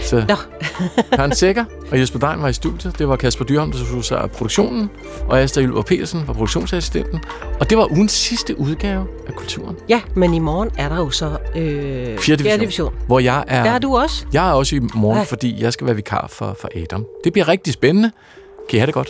Så Nå. Karen Sækker og Jesper Dein var i studiet. Det var Kasper Dyrholm, der tog sig af produktionen. Og Astrid Ylva Petersen var produktionsassistenten. Og det var ugens sidste udgave af Kulturen. Ja, men i morgen er der jo så øh, Fjerde division, division. Hvor jeg er... Der er du også. Jeg er også i morgen, Ja. fordi jeg skal være vikar for, for Adam. Det bliver rigtig spændende. Kan I have det godt?